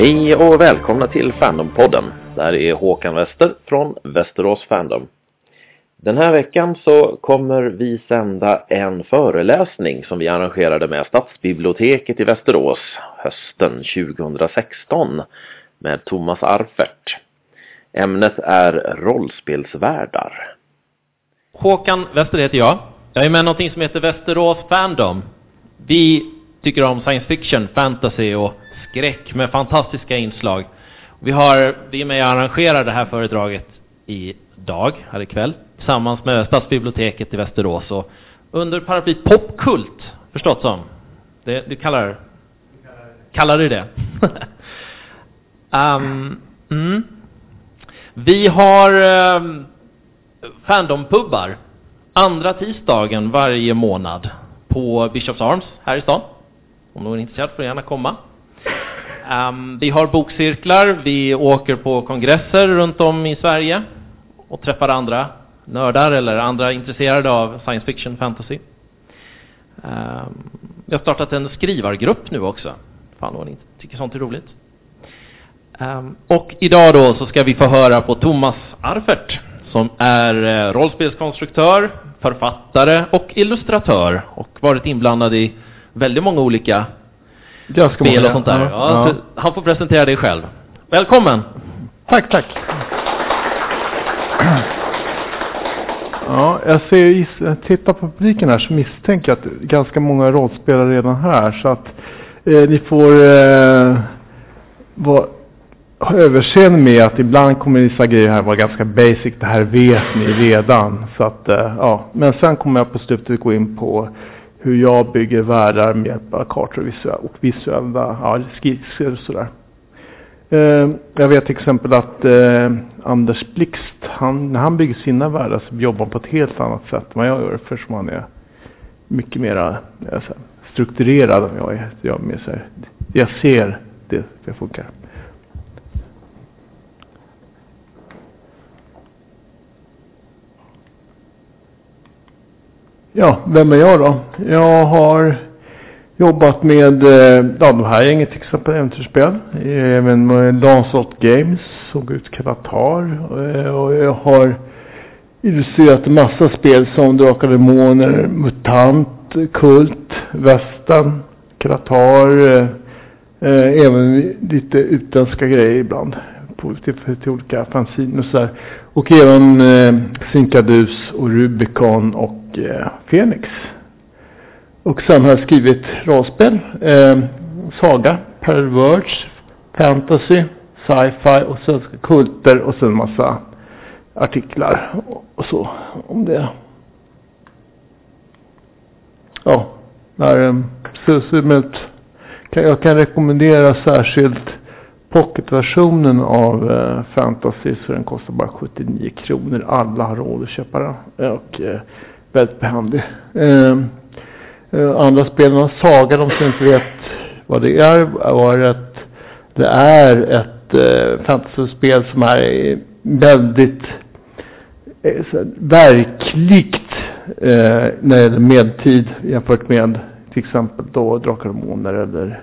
Hej och välkomna till Fandompodden. Det här är Håkan Wester från Västerås Fandom. Den här veckan så kommer vi sända en föreläsning som vi arrangerade med Stadsbiblioteket i Västerås hösten 2016 med Thomas Arfert. Ämnet är rollspelsvärdar. Håkan Wester heter jag. Jag är med i någonting som heter Västerås Fandom. Vi tycker om science fiction, fantasy och skräck med fantastiska inslag. Vi, har, vi är med och arrangerar det här föredraget idag, här ikväll, tillsammans med Stadsbiblioteket i Västerås och under paraplyt Popkult, förstått som. Det, du kallar, kallar du det? um, mm. Vi har um, Fandompubbar andra tisdagen varje månad på Bishops Arms här i stan. Om någon är intresserad får gärna komma. Um, vi har bokcirklar, vi åker på kongresser runt om i Sverige och träffar andra nördar eller andra intresserade av science fiction, fantasy. Um, vi har startat en skrivargrupp nu också. Fan vad ni tycker sånt är roligt. Um, och idag då så ska vi få höra på Thomas Arfert som är eh, rollspelskonstruktör, författare och illustratör och varit inblandad i väldigt många olika Ganska spel och sånt där. Ja, Ja. Han får presentera dig själv. Välkommen! Tack, tack. Ja, jag ser, tittar på publiken här så misstänker jag att ganska många rollspelare redan här så att eh, ni får eh, vara, överseende med att ibland kommer vissa grejer här vara ganska basic, det här vet ni redan. Så att, eh, ja. Men sen kommer jag på slutet gå in på hur jag bygger världar med hjälp av kartor och visuella, och visuella ja, skisser och sådär. Eh, jag vet till exempel att eh, Anders Blixt, han, när han bygger sina världar så jobbar han på ett helt annat sätt än vad jag gör. Eftersom han är mycket mer strukturerad än jag är. Jag, är mer så här, jag ser det, det funkar. Ja, vem är jag då? Jag har jobbat med eh, ja, de här gänget till exempel, äventyrsspel. Även med Lancelot Games och ut Kratar. Eh, och jag har illustrerat en massa spel som Drakar och Demoner, Mutant, Kult, Västern, Kratar, eh, eh, även lite utländska grejer ibland. På, till, till olika fanziner och sådär. Och även eh, Sinkadus och Rubicon och eh, Phoenix. Och sen har jag skrivit rollspel, eh, saga, perverge, fantasy, sci-fi och sen kulter och sen massa artiklar och, och så om det. Ja, där, eh, så, så, men, kan, jag kan rekommendera särskilt pocketversionen av eh, fantasy så den kostar bara 79 kronor. Alla har råd att köpa den och eh, väldigt behändig. Eh, Eh, andra spelen, Saga, de som inte vet vad det är, var ett, det är ett eh, fantasyspel som är väldigt eh, verkligt eh, när det gäller medtid jämfört med till exempel då Drakar och Månar eller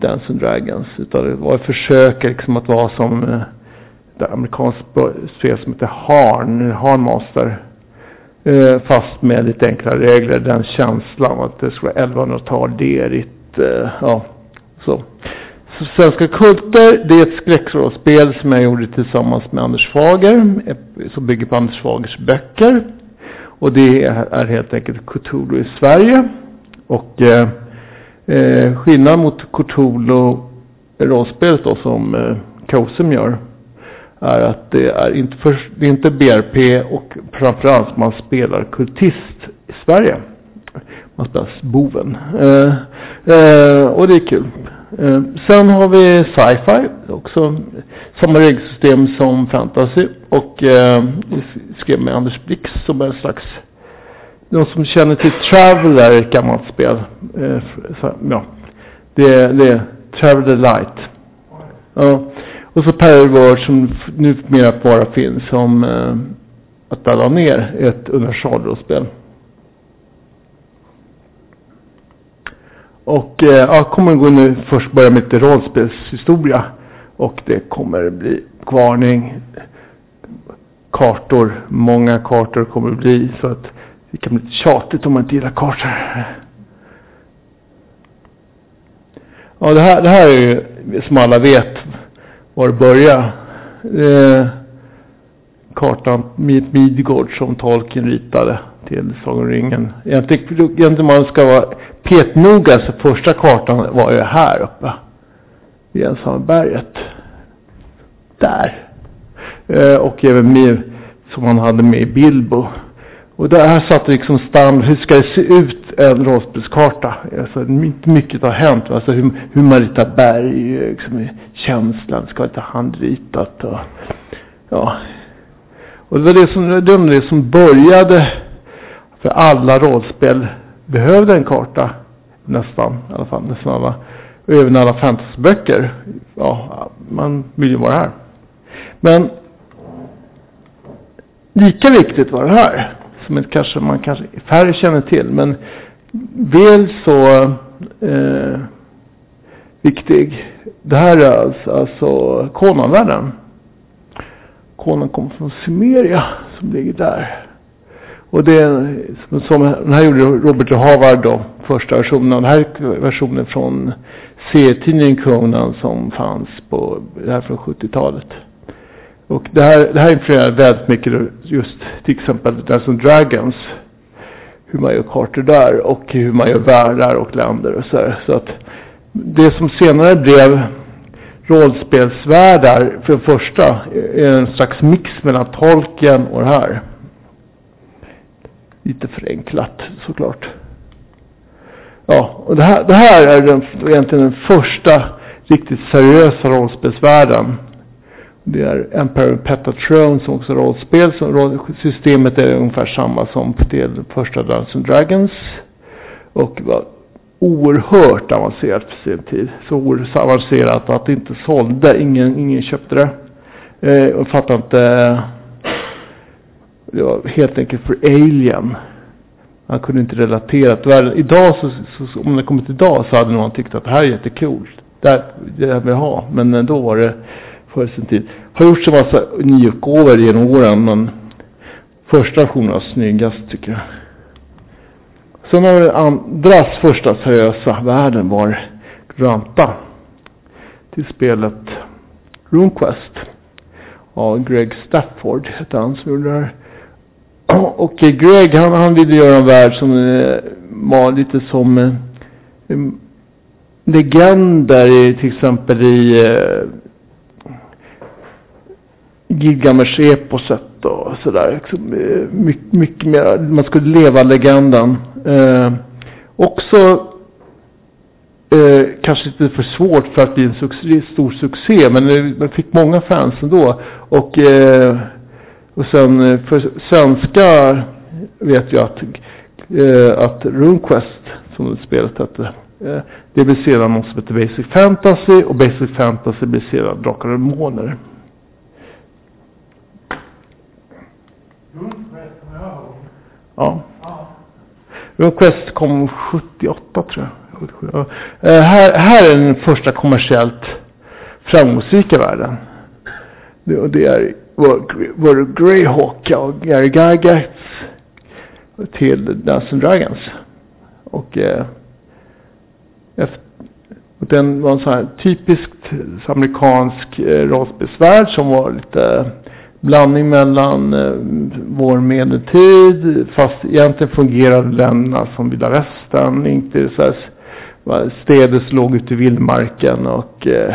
Dance and Dragons. Utan det var ett försök liksom att vara som eh, det amerikanska spel som heter Harn, Harnmaster. Eh, fast med lite enklare regler. Den känslan att det skulle vara 1100-tal, derigt. Eh, ja, så. så. Svenska kulter, det är ett skräckrollspel som jag gjorde tillsammans med Anders Fager. Eh, som bygger på Anders Fagers böcker. Och det är, är helt enkelt Cthulhu i Sverige. Och eh, eh, skillnad mot Cortolo rollspelet då som eh, Kosem gör är att det är inte, för, det är inte BRP och framförallt man spelar kultist i Sverige. Man spelar boven. Eh, eh, och det är kul. Eh, sen har vi sci-fi, också samma regelsystem som fantasy. Och eh, vi skrev med Anders Blix som är en slags, de som känner till Traveller, ett gammalt spel. Eh, så, ja, det, det är Traveller Light. Ja. Och så Pervert som numera bara finns som eh, att ladda ner ett universalrollspel. Och eh, jag kommer gå nu först börja med lite rollspelshistoria. Och det kommer bli kvarning, kartor, många kartor kommer det bli. Så att det kan bli lite tjatigt om man inte gillar kartor. Ja, det här, det här är ju som alla vet var det börjar. Eh, kartan Midgård som Tolkien ritade till Sagan om ringen. Egentligen man ska vara petnoga så första kartan var ju här uppe. Vid Ensamberget. Där. Eh, och även med, som han hade med i Bilbo. Och där här satte liksom standard, hur ska det se ut en rollspelskarta? Alltså inte mycket har hänt. Alltså hur, hur man ritar berg, liksom, känslan ska inte handritat och ja. Och det var det som, det var det som började för alla rollspel behövde en karta. Nästan, i alla fall nästan alla. Och även alla fantasyböcker. Ja, man vill ju vara här. Men lika viktigt var det här som inte kanske man kanske färre känner till. Men väl så eh, viktig. Det här är alltså, alltså Konanvärlden. Konan kommer från Sumeria som ligger där. Och det som, den här gjorde Robert E. Havard då, första versionen. Den här versionen från serietidningen Conan som fanns på, det här från 70-talet. Och det här, det här influerar väldigt mycket just till exempel Dungeons and Dragons. Hur man gör kartor där och hur man gör världar och länder och så här. Så att det som senare blev rollspelsvärldar för det första är en slags mix mellan Tolkien och det här. Lite förenklat såklart. Ja, och det här, det här är den, egentligen den första riktigt seriösa rollspelsvärlden. Det är Empire Petatron som också rollspel. Så systemet är ungefär samma som till första Dungeons and Dragons. Och var oerhört avancerat för sin tid. Så oerhört avancerat att det inte sålde. Ingen, ingen köpte det. Eh, och fattar inte. Det var helt enkelt för alien. Man kunde inte relatera till världen. Idag så, så, om det kommit idag så hade någon tyckt att det här är jättekul. Det, det vill jag ha. Men eh, då var det för sin tid. Har gjorts en massa nyutgåvor genom åren men första versionen var snyggast tycker jag. Sen har vi andras första seriösa världen var Granta till spelet RuneQuest av Greg Stafford hette han som gjorde det här. Och Greg han, han ville göra en värld som eh, var lite som eh, legender i, till exempel i eh, Gilgamesh-eposet och sådär. Liksom, eh, mycket, mycket mer, man skulle leva legenden. Eh, också eh, kanske lite för svårt för att bli en succé, stor succé. Men eh, man fick många fans ändå. Och, eh, och sen eh, för svenskar vet jag att, eh, att RuneQuest som spelet hette. Eh, det blir sedan något som heter Basic Fantasy och Basic Fantasy blir sedan Drakar och Demoner. Ja. Request kom 78 tror jag. 77. Uh, eh, här, här är den första kommersiellt framgångsrika världen. Det, och det är var Greyhawk och Gary Gygax till Dancing and Dragons. Och, eh, efter, och den var en sån här typiskt amerikansk eh, rollspelsvärld som var lite blandning mellan eh, vår medeltid fast egentligen fungerade länderna som vilda västern. Inte så här, städer som låg ute i vildmarken och eh,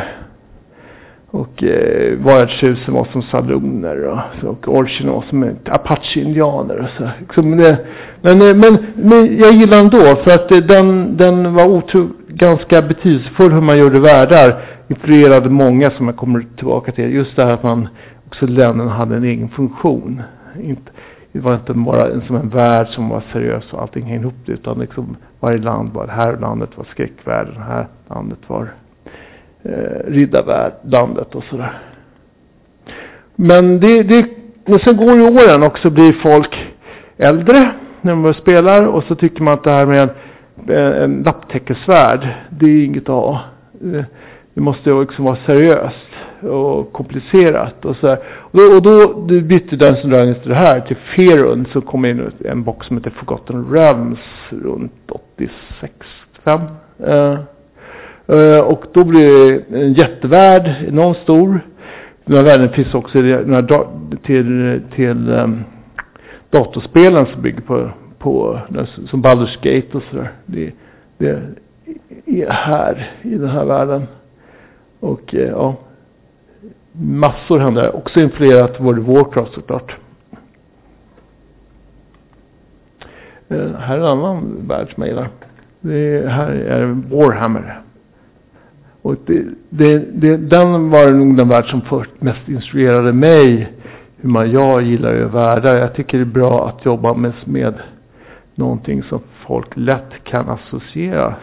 och eh, värdshusen var som saloner och, och orcherna var som apache-indianer och så. Liksom det, men, eh, men, men jag gillar den ändå, för att eh, den, den var otro, ganska betydelsefull hur man gjorde världar. Influerade många som jag kommer tillbaka till. Just det här att man också länderna hade en egen funktion. Inte, det var inte bara en, som en värld som var seriös och allting hängde ihop det, utan liksom varje land var, det här landet var skräckvärlden, det här landet var eh, riddarlandet och sådär. Men det, det, men sen går ju åren och så blir folk äldre när man spelar och så tycker man att det här med en lapptäckesvärld, det är inget att ha. Eh, det måste liksom vara seriöst och komplicerat och så här. Och då, och då bytte Dungeons Dragons det här till Ferun så kom in en box som heter Forgotten Realms runt 86, 5. Uh, uh, och då blir det en jättevärld, enormt stor. Den här världen finns också till, till um, datorspelen som bygger på, på som Baldur's Gate och sådär. Det, det är här i den här världen. Och eh, ja, massor händer. Också influerat World of Warcraft såklart. Eh, här är en annan värld som jag gillar. Det här är Warhammer. Och det, det, det, den var nog den värld som först mest instruerade mig hur man, jag gillar ju världar. Jag tycker det är bra att jobba med, med någonting som folk lätt kan associera.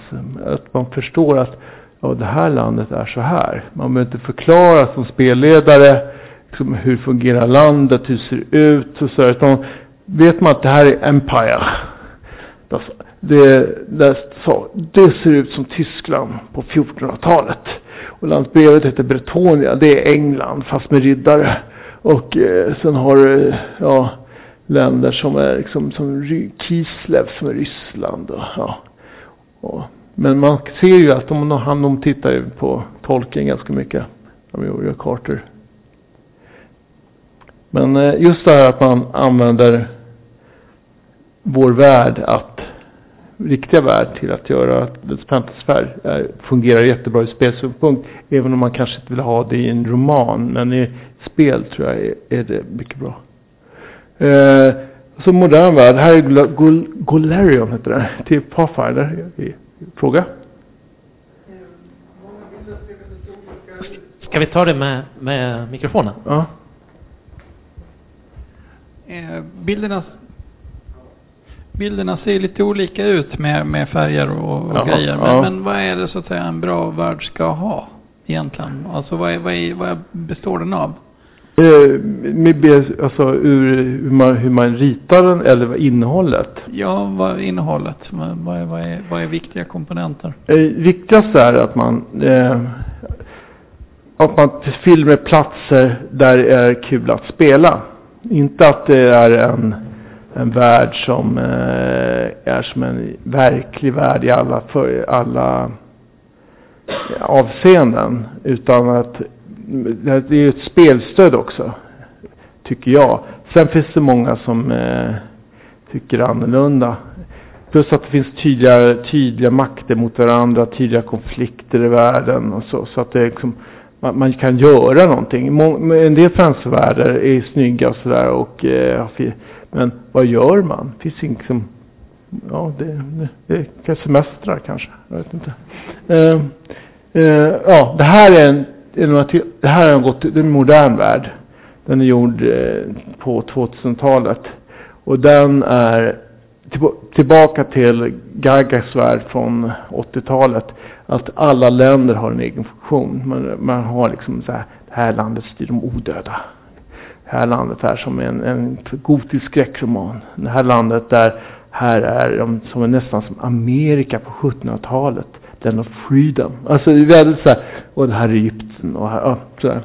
Att man förstår att ja, det här landet är så här. Man behöver inte förklara som spelledare liksom, hur fungerar landet, hur ser det ut och så där. Utan vet man att det här är Empire. Alltså, det, det, så, det ser ut som Tyskland på 1400-talet. Och landsbrevet heter Bretonia, det är England fast med riddare. Och eh, sen har du ja, länder som är liksom som Kislev som är Ryssland. Och, ja, och men man ser ju att de, han, de tittar ju på tolken ganska mycket. De gör Carter. Men eh, just det här att man använder vår värld att riktiga värld till att göra att fantasvärld eh, fungerar jättebra i spelsynpunkt. Även om man kanske inte vill ha det i en roman. Men i spel tror jag är, det mycket bra. Eh, så modern värld. Här är Golarion heter det. Till Pathfinder. Fråga? Ska vi ta det med, med mikrofonen? Ja. Eh, bilderna, bilderna ser lite olika ut med, med färger och, och ja, grejer. Men, ja. men vad är det så att säga en bra värld ska ha egentligen? Alltså vad, är, vad, är, vad består den av? Eh, med, alltså ur hur man, hur man ritar den eller innehållet? Ja, vad innehållet? Vad är, vad är, vad är viktiga komponenter? Eh, viktigast är att man eh, att man filmer platser där det är kul att spela. Inte att det är en, en värld som eh, är som en verklig värld i alla, för, alla avseenden. Utan att det är ju ett spelstöd också. Tycker jag. Sen finns det många som eh, tycker annorlunda. Plus att det finns tydliga, tydliga makter mot varandra, tydliga konflikter i världen och så. Så att det liksom, man, man kan göra någonting. Må, en del fansvärldar är snygga och sådär och eh, men vad gör man? Det finns liksom, ja det, det, det är semestrar kanske. Jag vet inte. Eh, eh, ja, det här är en det här har gått, det är en modern värld. Den är gjord eh, på 2000-talet. Och den är tillbaka till Gagas värld från 80-talet. Att alla länder har en egen funktion. Man, man har liksom så här, det här landet styr de odöda. Det här landet är som en, en gotisk skräckroman. Det här landet där, här är de som är nästan som Amerika på 1700-talet. Den of freedom. Alltså det är väldigt så här, och det här är Egypten och här, ja, så, här.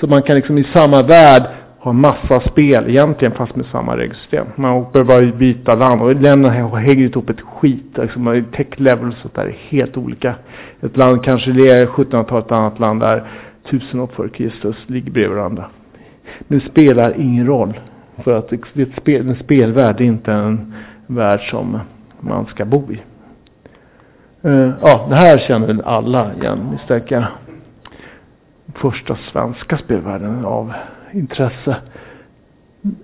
så man kan liksom i samma värld ha massa spel egentligen fast med samma regelsystem. Man behöver bara byta land och länderna hänger ihop ett skit. Liksom, tech levels och där är helt olika. Ett land kanske det är 1700-talet, ett annat land där tusen år före Kristus, ligger bredvid varandra. Men det spelar ingen roll. För att det är ett spel, en spelvärld, det är inte en värld som man ska bo i. Eh, ja, det här känner väl alla igen misstänker jag. Första svenska spelvärlden av intresse.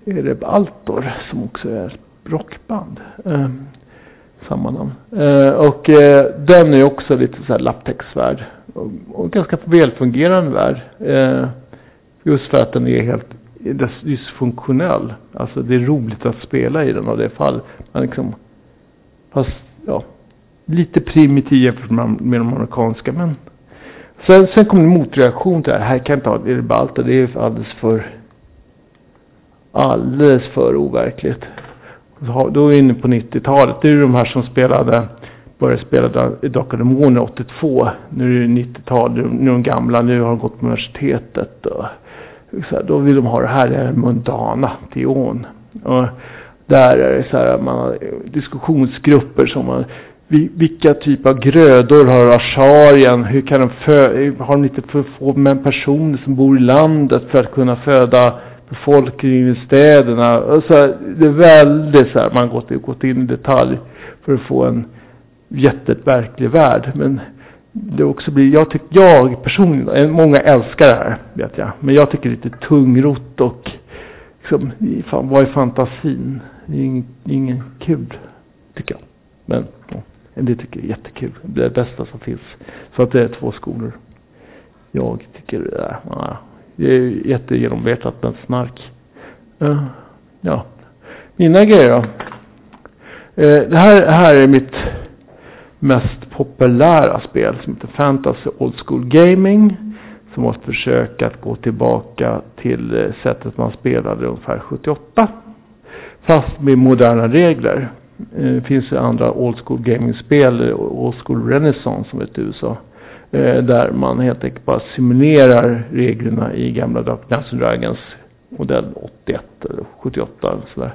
Är det Baltor som också är ett rockband. Eh, samma namn. Eh, och den är också lite så här lapptäcksvärld. Och, och ganska välfungerande värld. Just för att den är helt dysfunktionell. Alltså det är roligt att spela i den av det fall. Man liksom, fast ja, lite primitiv jämfört med de amerikanska. Men sen, sen kom en motreaktion till det här. Här kan inte ha det balta. Det är alldeles för alldeles för overkligt. Då är vi inne på 90-talet. Det är de här som spelade började spela Drakar Demoner 82. Nu är det 90-tal, nu är de gamla, nu har de gått på universitetet. Och, så här, då vill de ha det här, det här mundana, Dion. Och där är det så här, man har eh, diskussionsgrupper som man vilka typer av grödor har Asharien? Hur kan de fö har de inte för få personer som bor i landet för att kunna föda befolkningen i städerna? Alltså, det är väldigt så här, man har gått, gått in i detalj för att få en jätteverklig värld. Men det också blir, jag tycker, jag personligen, eh, många älskar det här, vet jag. Men jag tycker det är lite tungrot och liksom, fan, vad är fantasin? Det är ingen, ingen kul, tycker jag. Men. Det tycker jag är jättekul. Det är det bästa som finns. Så att det är två skolor. Jag tycker det är, det är jättegenomvetat med snark. Eh, ja. Mina grejer då. Eh, det här, här är mitt mest populära spel som heter Fantasy Old School Gaming. Som var ett försök att gå tillbaka till sättet man spelade ungefär 78. Fast med moderna regler. Det eh, finns ju andra old school gaming-spel, old school renaissance som heter USA. Eh, där man helt enkelt bara simulerar reglerna i gamla Dungeons Dragons modell 81 eller 78 eller sådär.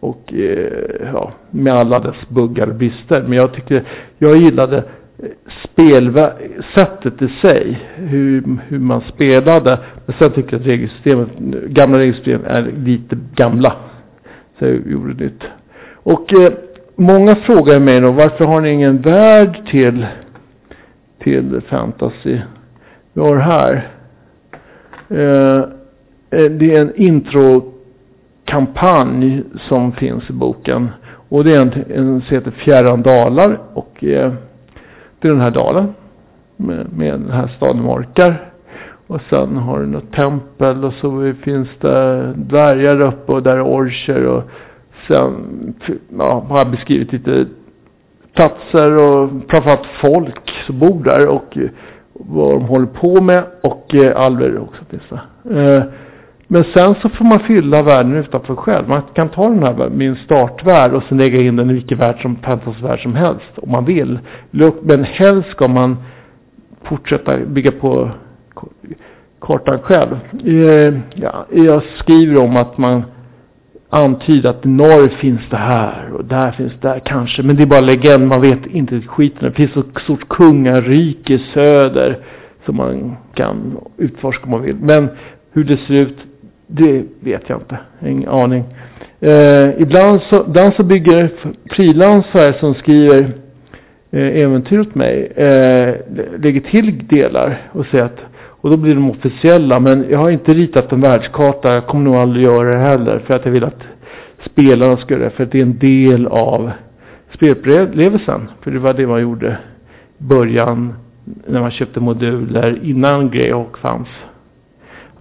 Och eh, ja, med alla dess buggar och brister. Men jag tyckte, jag gillade eh, spelsättet i sig. Hur, hur man spelade. Men sen tycker jag att regelsystemet, gamla regelsystem är lite gamla. Så jag gjorde nytt. Och eh, många frågar mig då, varför har ni ingen värld till, till fantasy? Vi har här. Eh, eh, det är en introkampanj som finns i boken. Och det är en, en som heter Fjärran dalar. Och eh, det är den här dalen. Med, med den här staden Morkar. Och sen har du något tempel och så finns det dvärgar uppe och där är orcher och Sen ja, har jag beskrivit lite platser och framförallt folk som bor där och eh, vad de håller på med och eh, alver också finns det. Eh, men sen så får man fylla världen utanför själv. Man kan ta den här min startvärld och sen lägga in den i vilken värld som, värld som helst om man vill. Men helst ska man fortsätta bygga på kartan själv. Eh, ja, jag skriver om att man antyda att i norr finns det här och där finns det där kanske. Men det är bara legend, man vet inte skiten. Det finns ett stort kungarike söder som man kan utforska om man vill. Men hur det ser ut, det vet jag inte. Ingen aning. Eh, ibland, så, ibland så bygger frilansare som skriver eh, äventyr åt mig, eh, lägger till delar och säger att och då blir de officiella. Men jag har inte ritat en världskarta. Jag kommer nog aldrig göra det heller. För att jag vill att spelarna ska göra det. För att det är en del av spelupplevelsen. För det var det man gjorde i början. När man köpte moduler innan Greyhawk fanns.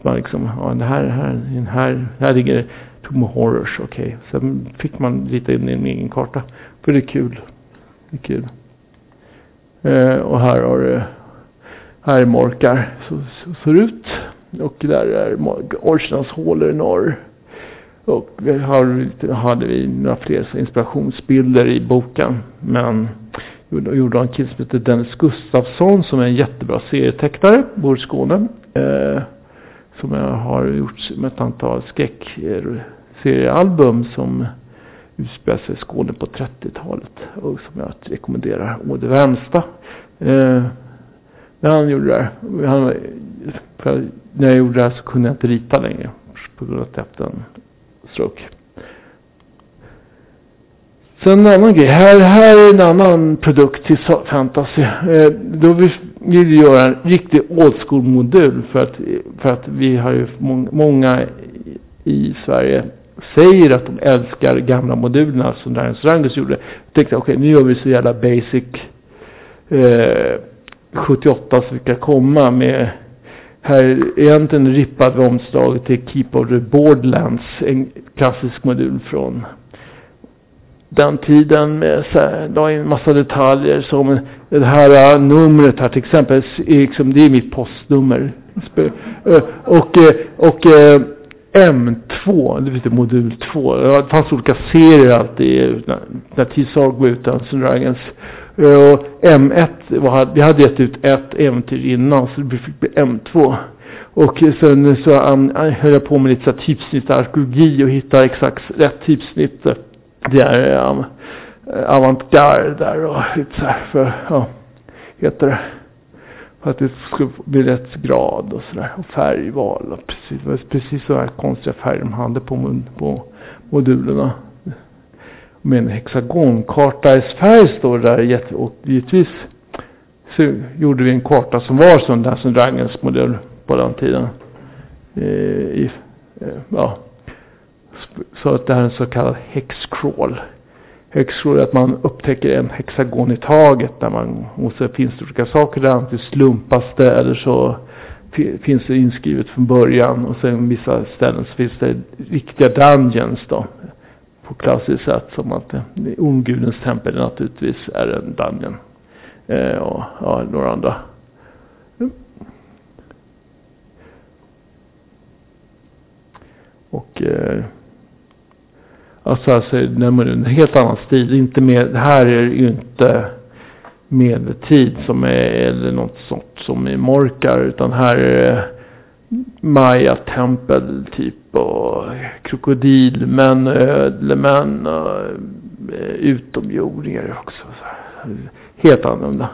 Man liksom, ja det här, här, här, här ligger Tomb Horrors, okej. Okay. Sen fick man rita in i en egen karta. För det är kul. Det är kul. Eh, och här har du här är Morkar så, så ser ut. Och där är Orchnans hålor i norr. Och vi har, hade vi några fler inspirationsbilder i boken. Men gjorde, gjorde en kille som heter Dennis Gustafsson som är en jättebra serietecknare, bor i Skåne. Eh, som jag har gjort med ett antal skräckseriealbum som utspelar sig i Skåne på 30-talet. Och som jag rekommenderar å det varmsta. Eh, när han gjorde det här. Han, när jag gjorde det här så kunde jag inte rita längre. På grund av att jag haft en stroke. Sen en annan grej. Här, här är en annan produkt till fantasy. Eh, då vill vi göra en riktig old school modul. För att, för att vi har ju många, många i Sverige säger att de älskar gamla modulerna som Darius Rangus gjorde. Jag tänkte okej okay, nu gör vi så jävla basic. Eh, 78 som vi ska komma med här egentligen rippade omslaget till Keep of the Borderlands, en klassisk modul från den tiden med så här, en massa detaljer som det här numret här till exempel, liksom, det är mitt postnummer. Och, och M2, det betyder modul 2. Det fanns olika serier alltid när, när T-Sar går ut, Dungeons Dragons. Eh, och M1, vi hade gett ut ett äventyr innan så det fick bli M2. Och sen så höll jag på med lite så typsnitt arkeologi och hitta exakt rätt typsnitt. Det är um, avantgarde där och lite så här för, ja, heter det. För att det skulle bli rätt grad och sådär. Och färgval och precis, precis så här konstiga färger de hade på, på modulerna. Med en hexagonkarta i färg står det där. Och givetvis så gjorde vi en karta som var som den som modell på den tiden. Eh, i, eh, ja. Så att det här är en så kallad hexcrawl. Hexcrawl är att man upptäcker en hexagon i taget. Där man, och så finns det olika saker där. Antingen slumpas det eller så finns det inskrivet från början. Och sen vissa ställen så finns det riktiga dungeons då. På klassiskt sätt som att eh, Ormgudens tempel naturligtvis är en dungeon. Eh, och ja, några andra Och eh, alltså, alltså en helt annan stil. Inte med, det här är ju inte medeltid som är, eller något sånt som i Morkar. Utan här är det Maya-tempel typ och krokodilmän, ödlemän och eh, utomjordingar också. Helt annorlunda.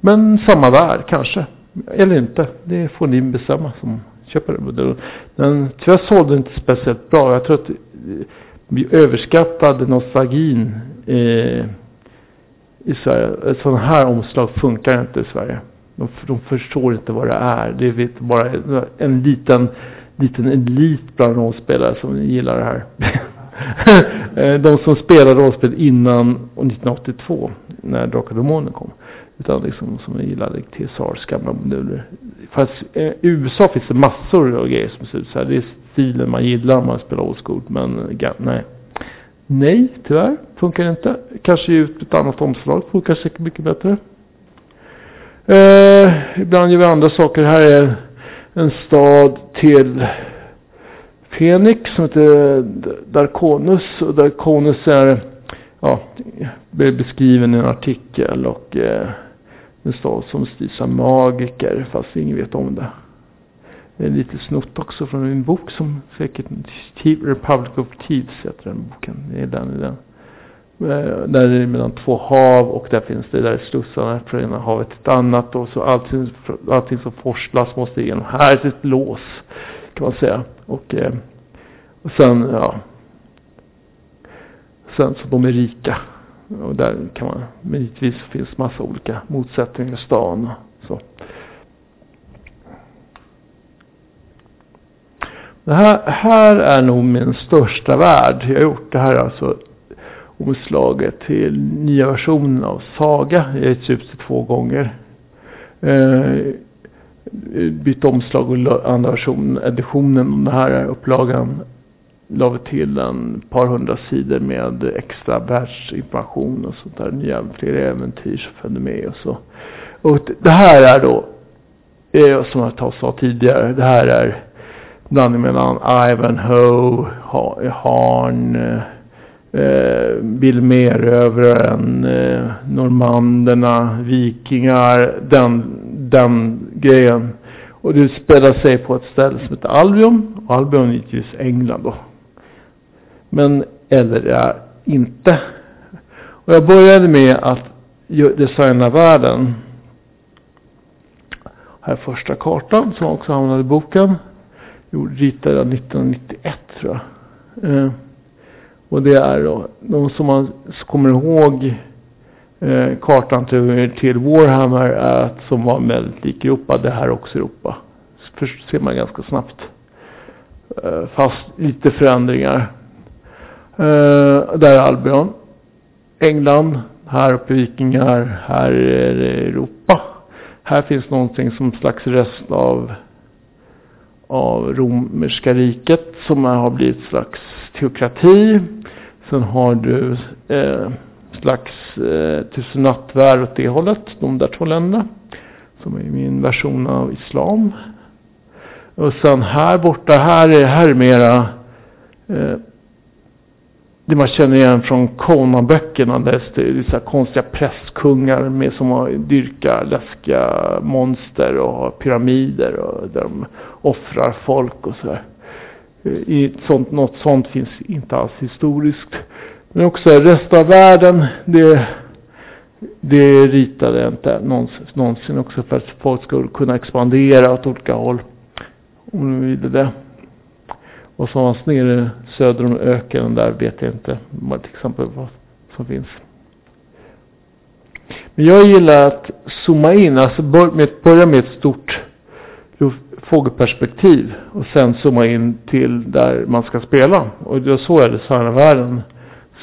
Men samma värld kanske. Eller inte. Det får ni bestämma som köper den. Den tyvärr sålde inte speciellt bra. Jag tror att vi överskattade nostalgin i, i Sverige. Sådana här omslag funkar inte i Sverige. De, de förstår inte vad det är. Det är bara en liten, liten elit bland rollspelare som gillar det här. De som spelade rollspel innan 1982 när Drakar och Demoner kom. Utan liksom som gillade TSRs gamla moduler. Fast eh, i USA finns det massor av grejer som ser ut så här. Det är stilen man gillar om man spelar old school. Men nej. Nej, tyvärr. Funkar inte. Kanske ut ett annat omslag. Funkar säkert mycket bättre. Eh, ibland gör vi andra saker. Här är en stad till Fenix som heter Darkonus. Och Darkonus är ja, beskriven i en artikel och eh, en stad som styrs av magiker fast ingen vet om det. Det är lite snott också från en bok som säkert Republic of Thieves heter den boken. Det är den i den. Eh, där är det mellan två hav och där finns det där slussarna från ena havet till ett annat och så allting, allting som forslas måste igenom. Här är ett lås kan man säga. Och, eh, och sen ja. Sen så de är rika och där kan man, men givetvis finns massa olika motsättningar i stan. och Så. Det här, här är nog min största värld. Jag har gjort det här alltså omslaget till nya versionen av Saga. Jag har getts ut två gånger. Eh, bytt omslag och andra versionen, editionen, den här upplagan la vi till en par hundra sidor med extra världsinformation och sånt där. Nya fler äventyr som följde med och så. Och det här är då, eh, som jag sa tidigare, det här är blandning mellan Ivanhoe, Harn, eh, eh, Bill eh, Normanderna, Vikingar, den, den grejen. Och det spelar sig på ett ställe som heter Albion. Och Albion är givetvis England då men eller är inte. Och jag började med att designa världen. Här är första kartan som också hamnade i boken. Jag ritade 1991 tror jag. Eh, och det är då, de som man kommer ihåg eh, kartan till, till Warhammer är att som var väldigt lik Europa, det här är också Europa. Först ser man ganska snabbt. Eh, fast lite förändringar. Eh, där är Albion. England. Här uppe Vikingar. Här är det Europa. Här finns någonting som slags rest av av romerska riket som har blivit slags teokrati. Sen har du eh, slags eh, tusen nattvärd åt det hållet. De där två länderna. Som är min version av islam. Och sen här borta, här är, här är mera eh, det man känner igen från Conan-böckerna. Där det är så konstiga prästkungar med som har dyrkar läskiga monster och har pyramider och där de offrar folk och sådär. I sånt, något sånt finns inte alls historiskt. Men också resten av världen, det, det ritade jag inte någonsin också för att folk skulle kunna expandera åt olika håll. Om de ville det. Och så hans nere söder om öknen där vet jag inte vad till exempel vad som finns. Men jag gillar att zooma in, alltså börja med ett stort fågelperspektiv och sen zooma in till där man ska spela. Och det är så jag designar världen.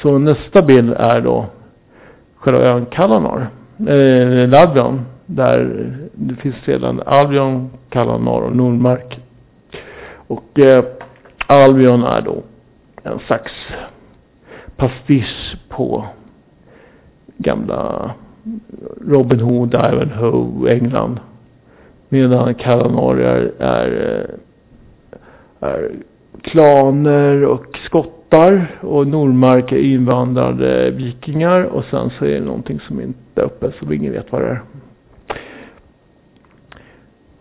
Så nästa bild är då själva ön Kalanar, eh, Ladvion, där det finns sedan Albion, Kalanar och Nordmark. Och eh, Albion är då en slags pastisch på gamla Robin Hood, Ivanhoe, England. Medan Kalamari är, är, är klaner och skottar och Nordmark är invandrade vikingar och sen så är det någonting som inte är uppe så ingen vet vad det är.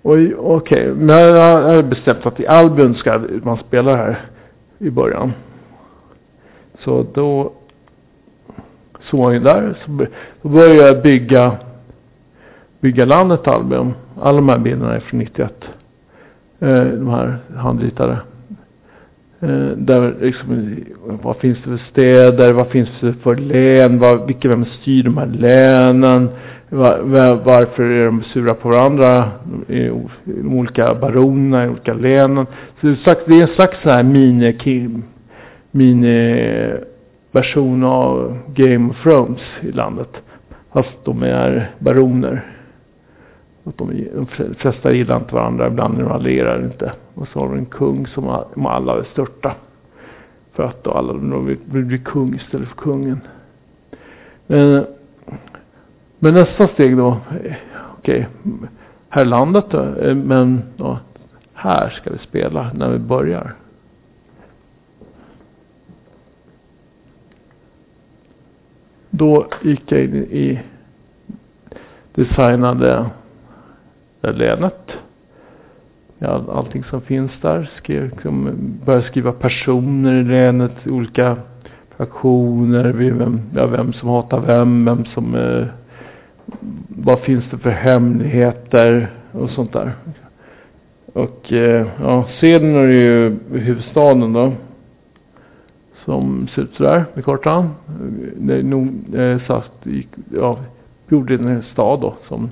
Okej, okay. men jag har bestämt att i Albion ska man spela här i början. Så då såg var jag där. Så då började jag bygga bygga landet album. Alla de här bilderna är från 91. Eh, de här handritade. Eh, där liksom, vad finns det för städer? Vad finns det för län? Vad, vilka, vem styr de här länen? varför är de sura på varandra? I, de olika baronerna i olika länen. Så det är, en slags så här mini Kim. mini version av Game of Thrones i landet. Fast de är baroner. Att de, de flesta gillar inte varandra, ibland är de allierade inte. Och så har vi en kung som de alla vill störta. För att då alla de vill, vill bli kung istället för kungen. Men men nästa steg då, okej, okay, här landet då, eh, men då, här ska vi spela när vi börjar. Då gick jag in i designade länet. Allting som finns där. Skrev, liksom, började skriva personer i länet, olika fraktioner, vem, ja, vem som hatar vem, vem som eh, vad finns det för hemligheter och sånt där. Och eh, ja, Seden är ju huvudstaden då. Som ser ut sådär med kartan. Det är nog eh, satt, ja, gjorde en stad då. Som,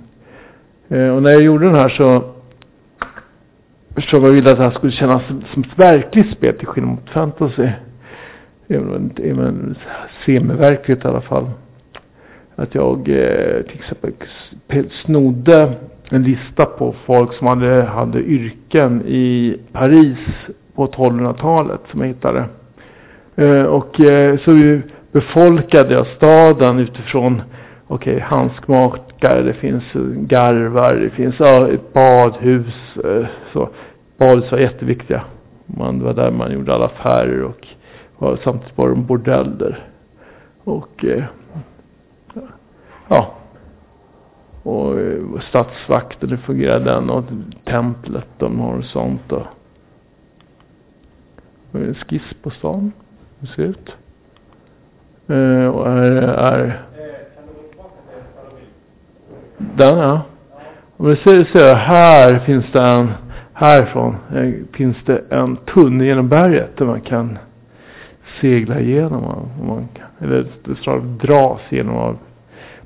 Eh, och när jag gjorde den här så förstod jag ville att det här skulle kännas som, som ett verkligt spel till skillnad mot fantasy. Även semiverkligt i alla fall att jag eh, till exempel snodde en lista på folk som hade, hade yrken i Paris på 1200-talet som jag hittade. Eh, och så befolkade jag staden utifrån okej, okay, handskmakare, det finns garvar, det finns ja, ett badhus. Eh, så. Badhus var jätteviktiga. Man, det var där man gjorde alla affärer och, och samtidigt var det bordeller. Och eh, ja. Och statsvakten, stadsvakten, hur fungerar den? Och templet, de har sånt och. En skiss på stan. Hur ser det ut? Och är, är den ja. Om du ser, ser här finns det en, härifrån eh, finns det en tunnel genom berget där man kan segla igenom. Om man kan, eller snarare dras genom av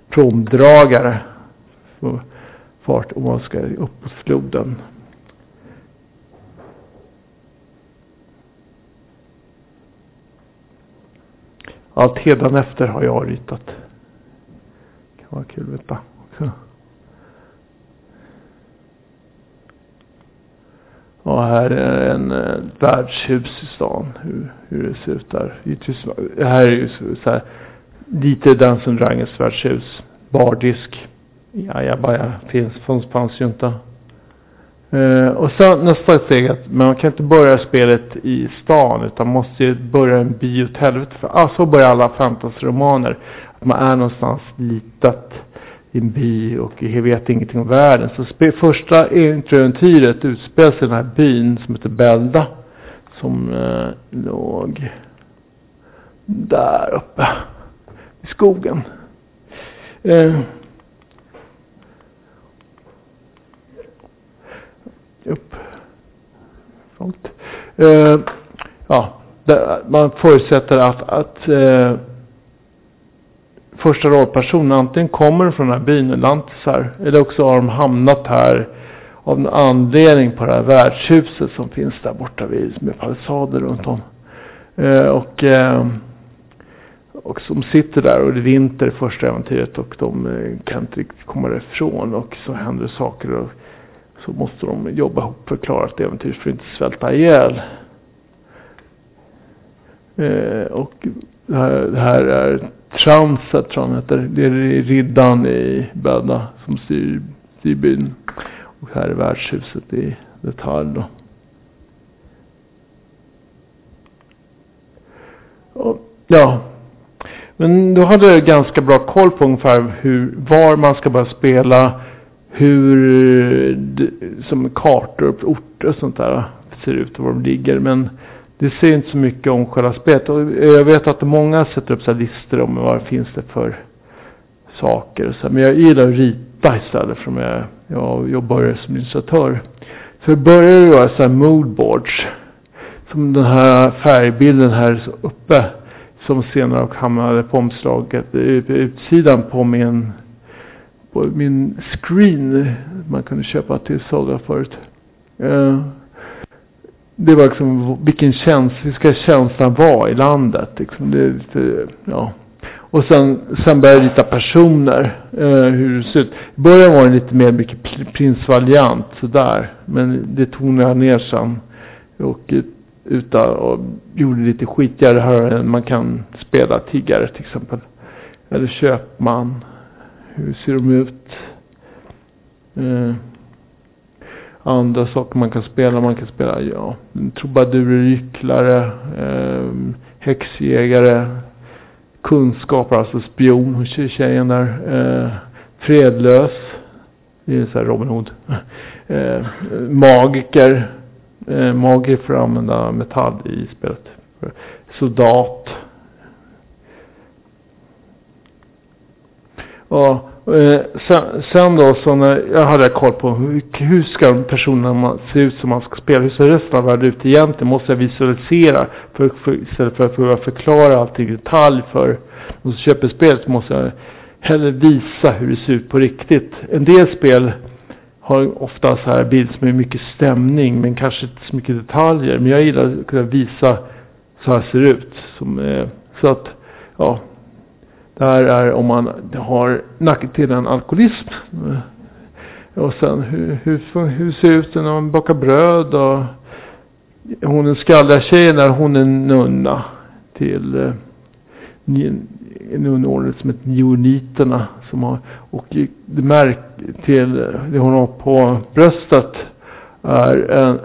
promdragare fart om man ska upp på floden. Allt efter har jag ritat. Det kan vara kul att veta också. Och här är en eh, värdshus i stan. Hur, hur det ser ut där. Det här är ju så här lite Dungeons Dragons värdshus. Bardisk. Ja, ja, bara finns, fanns, fanns ju inte. Eh, och sen nästa steg att man kan inte börja spelet i stan utan måste ju börja en by åt helvete. För, ah, så börjar alla fantasyromaner. Att man är någonstans litet i en by och vet ingenting om världen. Så första äventyret utspelar sig i den här byn som heter Belda. Som eh, låg där uppe i skogen. Eh, upp. Sånt. Uh, eh, ja, man förutsätter att, att eh, första rollpersonen antingen kommer från den här byn, lantisar, eller också har de hamnat här av en anledning på det här värdshuset som finns där borta vid, med palissader runt om. Eh, och, eh, och som sitter där och det är vinter första äventyret och de eh, kan inte riktigt komma därifrån och så händer saker och så måste de jobba ihop för att klara ett äventyr för att inte svälta ihjäl. Eh, och det här, det här är Transet tror han heter. Det är riddaren i Böda som styr, styr byn. Och här är värdshuset i detalj då. Ja. Men då hade jag ganska bra koll på ungefär hur, var man ska börja spela hur eh, som kartor och orter och sånt där ser ut och var de ligger. Men det säger inte så mycket om själva spelet. Och jag vet att många sätter upp så listor om vad det finns det för saker. Och så. Men jag gillar att rita istället för att jag jobbar som illustratör. Så jag började göra så här moodboards. Som den här färgbilden här uppe. Som senare hamnade på omslaget, utsidan på min på min screen man kunde köpa till Saga förut. Eh, det var liksom vilken känsla, hur ska känslan vara i landet liksom. Det, det, ja. Och sen, sen började jag rita personer, eh, hur det ser ut. I början var det lite mer mycket prins Valiant sådär. Men det tonade jag ner sen. Och utan, och gjorde lite skitigare här än man kan spela tiggare till exempel. Eller köpman. Hur ser de ut? Eh, andra saker man kan spela. Man kan spela, ja, trubadurer, gycklare, eh, häxjägare, kunskaper, alltså spion, tjejen där, eh, fredlös. Det är så här Robin Hood. Eh, magiker. Eh, magiker för att använda metall i spelet. Soldat. Och Eh, sen, sen, då så när jag hade koll på hur, hur ska personerna se ut som man ska spela. Hur ser resten av världen ut egentligen? Måste jag visualisera för, för, istället för att behöva förklara allting i detalj för de som köper spelet så måste jag hellre visa hur det ser ut på riktigt. En del spel har ofta så här bild som är mycket stämning men kanske inte så mycket detaljer. Men jag gillar att kunna visa så här ser det ut. Som, eh, så att, ja, det här är om man har nackdelen alkoholism. Och sen hur, hur, hur ser det ut när man bakar bröd och hon är skalliga tjejen där hon är nunna till eh, en som heter Neoniterna. Som har, och det märk till det hon har på bröstet är en,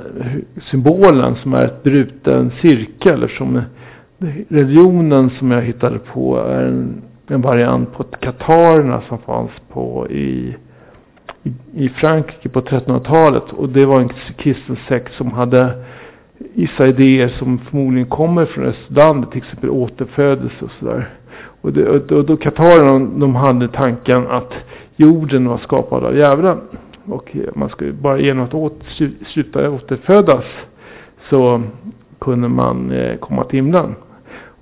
symbolen som är ett bruten cirkel. Eftersom religionen som jag hittade på är en en variant på katarerna som fanns på i, i, i Frankrike på 1300-talet. Och det var en kristen sekt som hade vissa idéer som förmodligen kommer från östlandet, till exempel återfödelse och sådär. Och, det, och, och då katarerna, de hade tanken att jorden var skapad av djävulen. Och man skulle bara genom att åt, sluta återfödas så kunde man eh, komma till himlen.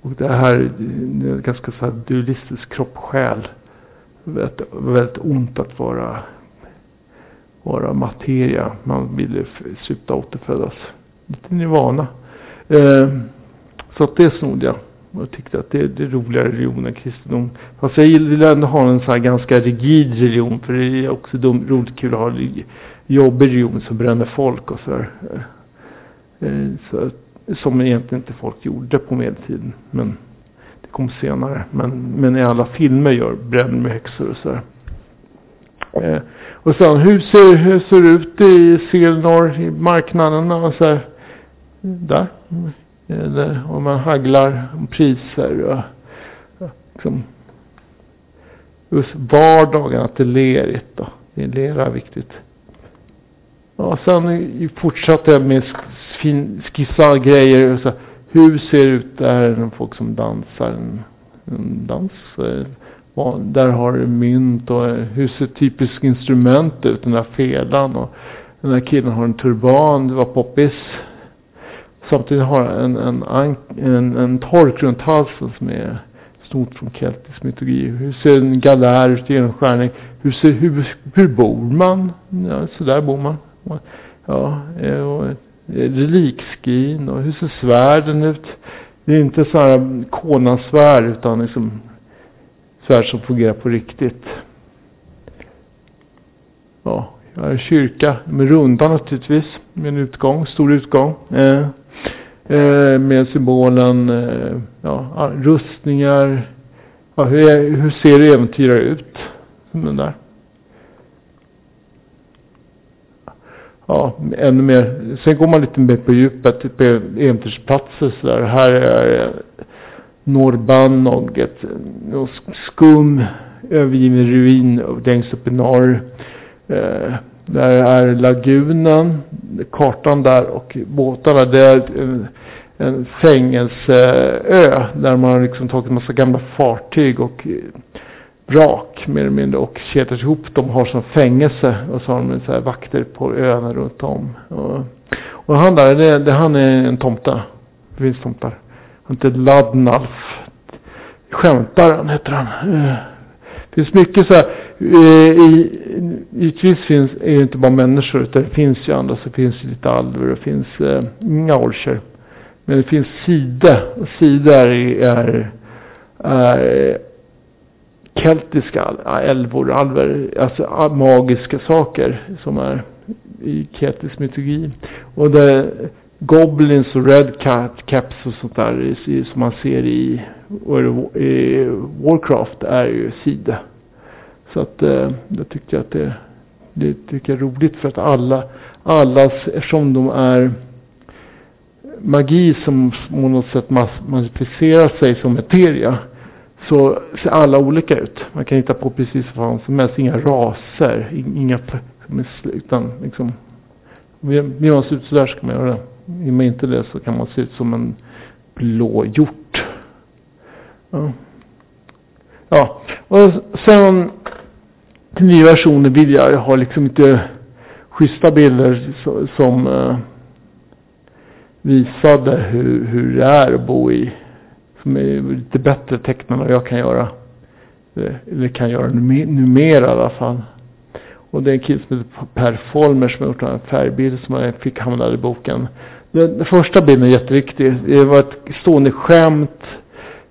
Och det här är ganska så här dualistisk kropp-själ. Väldigt, väldigt ont att vara, vara materia. Man vill sluta återfödas. Lite nirvana. Eh, så att det snodde jag. Och tyckte att det, det är roligare religion än kristendom. Fast jag vill ändå ha en så här ganska rigid religion. För det är också dum, roligt kul att ha jobbig religion som bränner folk och sådär. Eh, så att som egentligen inte folk gjorde på medeltiden. Men det kom senare. Men, men i alla filmer gör bränn med häxor och sådär. Eh, och sen hur ser, hur ser det ut i Selnor, i marknaden? här, där. Eh, Eller om man hagglar om priser och liksom, just vardagen, att det är lerigt då. Det är lera viktigt. Ja, sen fortsatte jag med skissa grejer. Så, hur ser det ut där folk som dansar en, en dans? Eh, ja, där har du mynt och eh, hur ser typiskt instrument ut? Den där felan och den där killen har en turban. Det var poppis. Samtidigt har en, en, en, en tork runt halsen som är stort från keltisk mytologi. Hur ser en galär ut genom skärning? Hur, ser, hur, hur bor man? Ja, så där bor man. Ja, eh, och eh, relikskrin och hur ser svärden ut? Det är inte så här konasvärd utan liksom svärd som fungerar på riktigt. Ja, jag har en kyrka med runda naturligtvis. Med en utgång, stor utgång. Eh, eh, med symbolen, eh, ja, rustningar. Ja, hur, hur ser äventyrare ut? Som den där. Ja, ännu mer. Sen går man lite mer på djupet, typ på äventyrsplatser sådär. Här är eh, Norrbannog, ett skum övergiven ruin längst upp i norr. Eh, där är lagunen, kartan där och båtarna. Det är en, en fängelseö där man har liksom tagit en massa gamla fartyg och eh, vrak mer eller mindre och kedjat ihop De har som fängelse och så har de så här vakter på öarna runt om. Och, och han där, det, det, han är en tomte. Det finns tomtar. Han heter Ladnalf. Skämtaren heter han. Eh. Det finns mycket så här. Eh, I... givetvis finns, är det inte bara människor utan det finns ju andra. Så finns det lite alver och finns eh, inga orcher. Men det finns sida. Och sida är, är, är keltiska älvor, alver, alltså magiska saker som är i keltisk mytologi. Och det Goblins och Red Cat, Caps och sånt där som man ser i, i Warcraft är ju sida. Så att eh, jag tycker att det, det tycker jag är roligt för att alla, allas, eftersom de är magi som på något sätt manifesterar sig som materia så ser alla olika ut. Man kan hitta på precis vad som helst. Inga raser, inga, utan liksom, vill man se ut sådär ska man göra det. Vill man inte det så kan man se ut som en blå hjort. Ja. ja, och sen till nya versioner vill jag ha liksom inte schyssta bilder som eh, visade hur, hur det är att bo i som är lite bättre tecknade än vad jag kan göra. Eh, eller kan göra numera i alla fall. Och det är en kille som heter Per Folmer som har gjort en färgbild som jag fick hamna i boken. Den, den första bilden är jätteviktig. Det var ett stående skämt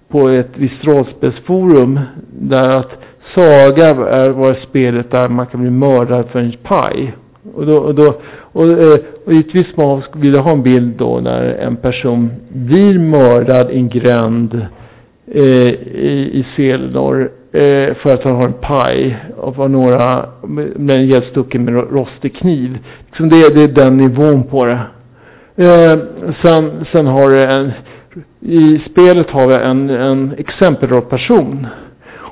på ett visst rollspelsforum. Där att Saga är, var spelet där man kan bli mördad för en paj. Och då, och då och, eh, och givetvis vill jag ha en bild då när en person blir mördad i en gränd eh, i, i Selnor eh, för att han har en paj och var några med en ihjälstucken med rostig kniv. Liksom det, det är den nivån på det. Eh, sen, sen har du en, i spelet har vi en, en exempelrollperson.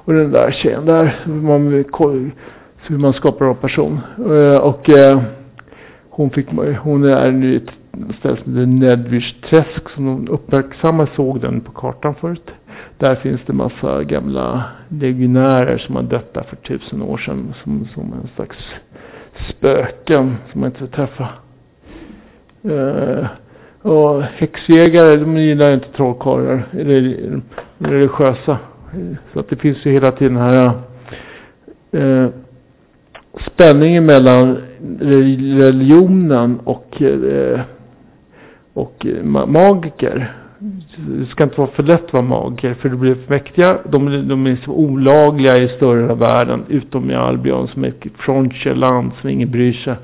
Och den där tjejen där, man, hur man skapar en person. Eh, och eh, hon, fick, hon är nu i ett ställe som heter Nedvish träsk som de uppmärksammade såg den på kartan förut. Där finns det massa gamla legionärer som har dött där för tusen år sedan som, som en slags spöken som man inte vill träffa. Uh, eh, och häxjägare, de gillar inte trollkarlar, eller religiösa. Så att det finns ju hela tiden här uh, spänningen mellan religionen och, eh, och magiker. Det ska inte vara för lätt att vara magiker för det blir för mäktiga. De, de är så olagliga i större världen utom i Albion som är ett frontierland som ingen bryr sig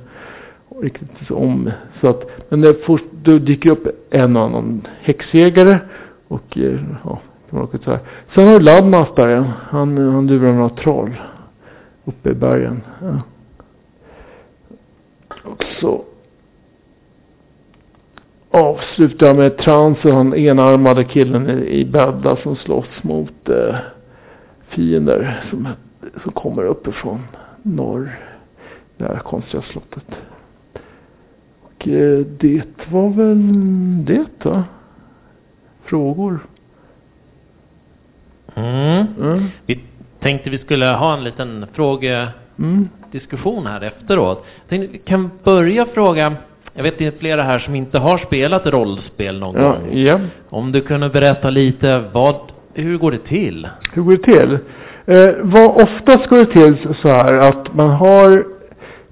riktigt om. Så att, men det först, då dyker upp en och annan häxjägare och eh, ja, så här. Sen har du Ladmas Han, han lurar några troll uppe i bergen. Ja. Och så avslutar jag med transen, han enarmade killen i, i bädda som slåss mot eh, fiender som, som kommer uppifrån norr. Det här konstiga slottet. Och eh, det var väl det va? Frågor? Mm. Mm. Vi tänkte vi skulle ha en liten frågediskussion Mm. här efteråt. Jag tänkte vi kan börja fråga, jag vet det är flera här som inte har spelat rollspel någon Ja, gång. ja. Om du kunde berätta lite, vad, hur går det till? Hur går det till? Eh, vad oftast går det till så här att man har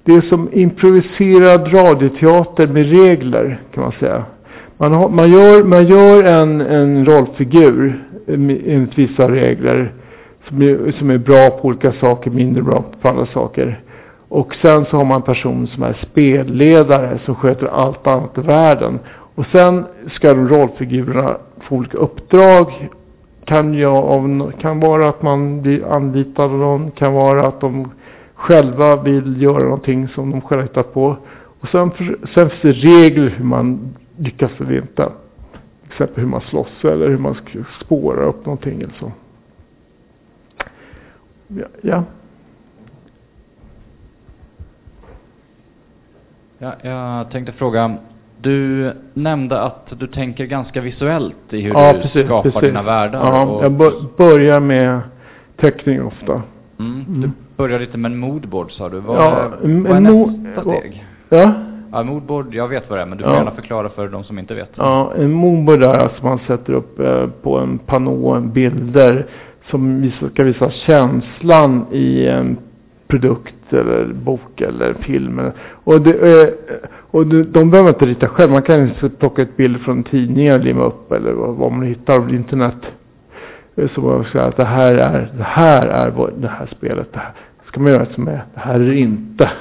det är som improviserad radioteater med regler kan man säga. Man, har, man gör, man gör en, en rollfigur eh, enligt vissa regler som är, som är bra på olika saker, mindre bra på andra saker. Och sen så har man en person som är spelledare som sköter allt annat i världen. Och sen ska de rollfigurerna få olika uppdrag kan, jag, av, kan vara att man blir anlitad av någon, kan vara att de själva vill göra någonting som de själva hittar på. Och sen, för, sen finns det regler hur man lyckas eller inte. Till exempel hur man slåss eller hur man spårar upp någonting eller så. Ja, ja. Ja, jag tänkte fråga, du nämnde att du tänker ganska visuellt i hur ja du precis, skapar precis. dina världar. Ja, och, jag bör, börjar med teckning ofta. mm, Mm. Du börjar lite med en moodboard sa du. Vad, Ja, vad är nästa steg? Ja, Ja, moodboard, jag vet vad det är, men du får Ja. gärna förklara för de som inte vet. Ja, en moodboard är alltså man sätter upp eh, på en panå bilder som ska visa känslan i en produkt eller bok eller film. Och, det, eh, och de behöver inte rita själv. Man kan liksom plocka ett bild från tidningar och limma upp eller vad, man hittar på internet. Eh, så man säga att det här är, det här är det här spelet. Det här ska man göra som är, det här är det inte.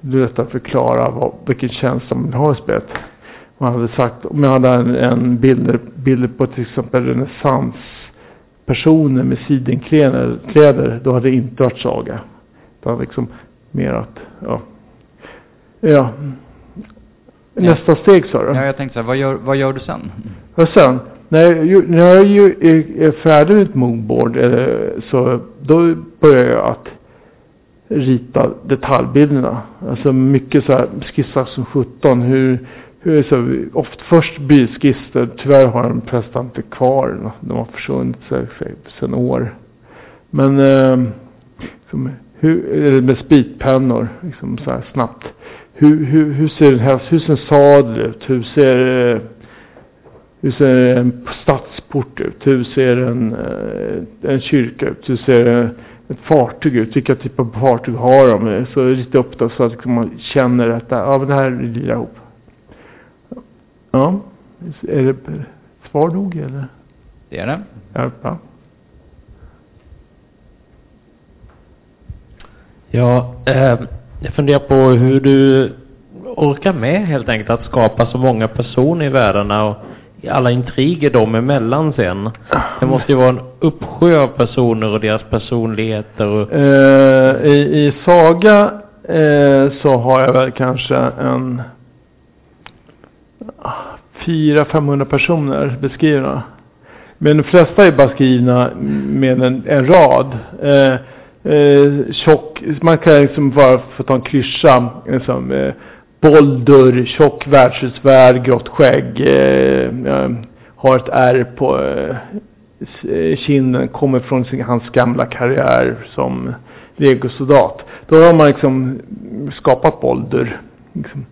Det är lätt att förklara vad, vilken känsla man har i spelet. Man hade sagt, om jag hade en, en bild, bild på till exempel renässans renässanspersoner med sidenkläder, kläder, då hade det inte varit saga. Hade liksom mer att, ja. Ja. Nästa steg sa du? Ja, jag tänkte så här, vad gör, vad gör du sen? Och sen, när jag, när jag ju är, är färdig med ett moodboard eh, så då börjar jag att rita detaljbilderna. Alltså mycket så här skissar som 17. Hur, hur så, ofta först bilskisser, tyvärr har de flesta inte kvar. De har försvunnit sedan år. Men ehm, liksom, hur, med spritpennor, liksom så här snabbt. Hur, hur, hur ser en häst, hur ser en sadel ut? Hur ser eh, hur ser en stadsport ut? Hur ser en, eh, en kyrka ut? Hur ser ett fartyg ut? Vilka typer av fartyg har de? Så lite upp det så att liksom, man känner att det- ja, men det här lirar ihop. Ja, är det svar nog eller? Det är det. Ja, ja. Ja, eh, jag funderar på hur du orkar med helt enkelt att skapa så många personer i världarna och alla intriger dem emellan sen. Det måste ju vara en uppsjö av personer och deras personligheter och Eh, i, I Saga eh, så har jag väl kanske en 400-500 personer beskrivna. Men de flesta är bara skrivna med en, en rad. Eh, eh, tjock, man kan liksom bara få ta en klyscha. Liksom, eh, Boldur, tjock värdshusvärd, grått skägg. Eh, har ett R på eh, eh, kinden. Kommer från sin, hans gamla karriär som legosoldat. Då har man liksom skapat Boldur. Liksom.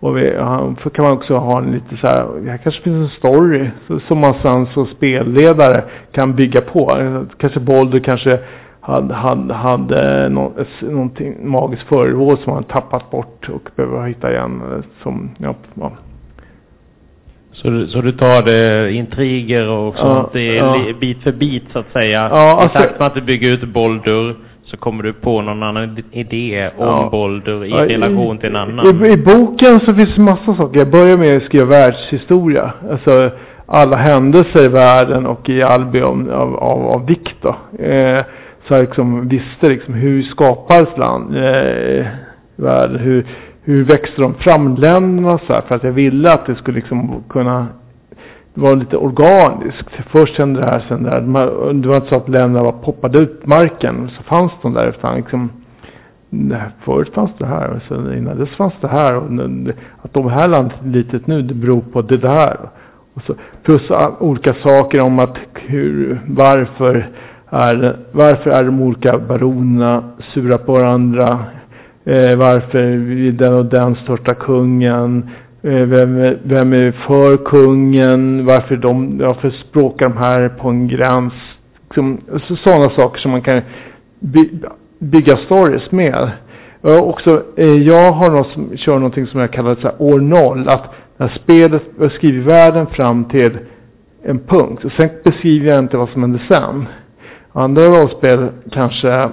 Och vi, ja, för kan man också ha en lite så här, här kanske finns en story som man sen som spelledare kan bygga på. Kanske Bolder kanske hade, hade, hade nå, någonting magiskt föremål som han tappat bort och behöver hitta igen. Som, ja, ja. så, du- så du tar det intriger och Ja, sånt i, ja. li- bit för bit så att säga. Ja, I alltså- takt med att du bygger ut Boldur så kommer du på någon annan idé om Ja. Boldur i Ja, relation till en annan. I, I boken så finns massa saker. Jag börjar med att skriva världshistoria. Alltså alla händelser i världen och i Albion av, av, av vikt då. Eh, så jag liksom visste liksom hur skapades land, eh, världen, hur, hur växte de fram länderna så här, för att jag ville att det skulle liksom kunna var lite organiskt. Först hände det här, sen det här. Det var inte så att länderna bara poppade ut marken, så fanns de där. Utan liksom, förut fanns det här, och sen innan dess fanns det här. Och att de här landet är litet nu, det beror på det där. Och så, plus olika saker om att hur, varför är, varför är de olika baronerna sura på varandra? Eh, varför vill den och den största kungen? Eh, vem, är, vem är för kungen? Varför, de, varför språkar de här på en gräns? Liksom, sådana saker som man kan by, bygga stories med. Jag, också, eh, jag har något som, kör någonting som jag kallar så här, år noll. Att när spelet skriver världen fram till en punkt. Och sen beskriver jag inte vad som händer sen. Andra rollspel kanske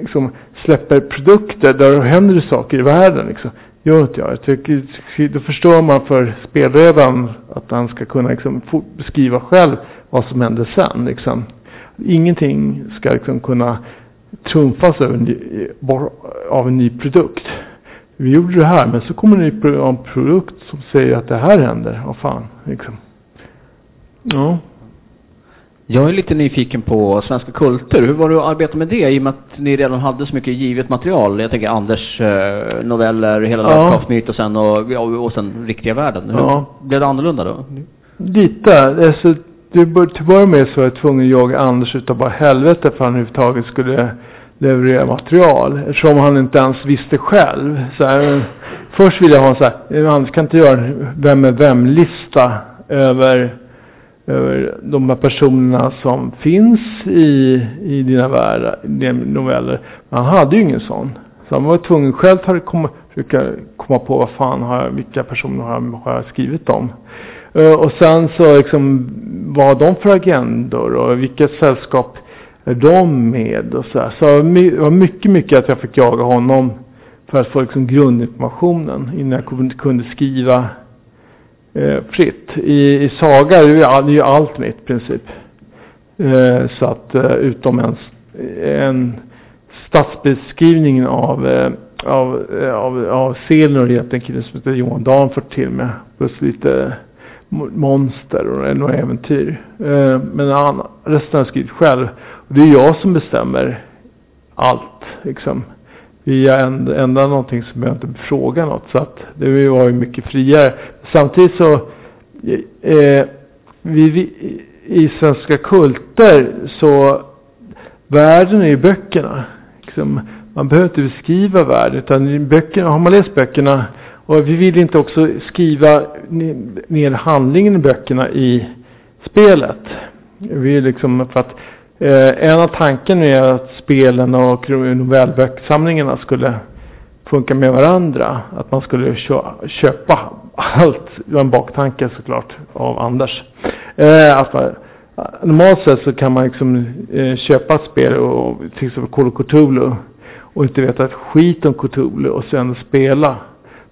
liksom släpper produkter där det händer saker i världen. Liksom. Gör inte jag. jag tycker, då förstår man för spelledaren att han ska kunna liksom beskriva själv vad som hände sen. Liksom. Ingenting ska liksom kunna trumfas av en, av en ny produkt. Vi gjorde det här, men så kommer det en produkt som säger att det här händer. Vad fan, liksom. Ja. Jag är lite nyfiken på svenska kulter. Hur var det att arbeta med det i och med att ni redan hade så mycket givet material? Jag tänker Anders eh, noveller, hela ja. landskapsmytosen och, och, och sen riktiga världen. Hur ja. blev det annorlunda då? Lite. Alltså, till att börja med så var jag tvungen att jaga Anders utav bara helvete för han överhuvudtaget skulle leverera material. Eftersom han inte ens visste själv. Så här, först ville jag ha en så här, Anders kan inte göra en vem är vem-lista över över de här personerna som finns i, i dina världar, dina noveller. Men han hade ju ingen sån. Så han var tvungen själv att komma, försöka komma på vad fan har jag, vilka personer har jag, har jag skrivit om. Uh, och sen så liksom, vad har de för agendor och vilket sällskap är de med och så här. Så det var mycket, mycket att jag fick jaga honom för att få liksom grundinformationen innan jag kunde skriva eh, fritt. I, I saga är ju allt mitt i princip. Eh, så att eh, utom en, en stadsbeskrivning av, eh, av, eh, av, av selen och en kille som heter Johan Dan fått till med. Plus lite monster och några äventyr. Eh, men han, resten har jag skrivit själv. Och det är jag som bestämmer allt. Liksom via ända någonting som jag inte fråga något. Så att det var ju mycket friare. Samtidigt så, eh, vi, vi, i svenska kulter så, världen är ju böckerna. Liksom, man behöver inte beskriva världen, utan böckerna, har man läst böckerna, och vi vill inte också skriva ner handlingen i böckerna i spelet. Vi liksom, för att Eh, en av tanken är att spelen och novellsamlingarna skulle funka med varandra. Att man skulle köpa allt. Det var en baktanke såklart av Anders. Eh, att man, normalt sett så kan man liksom eh, köpa ett spel och till exempel Call of Cthulhu. Och inte veta ett skit om Cthulhu och sen spela.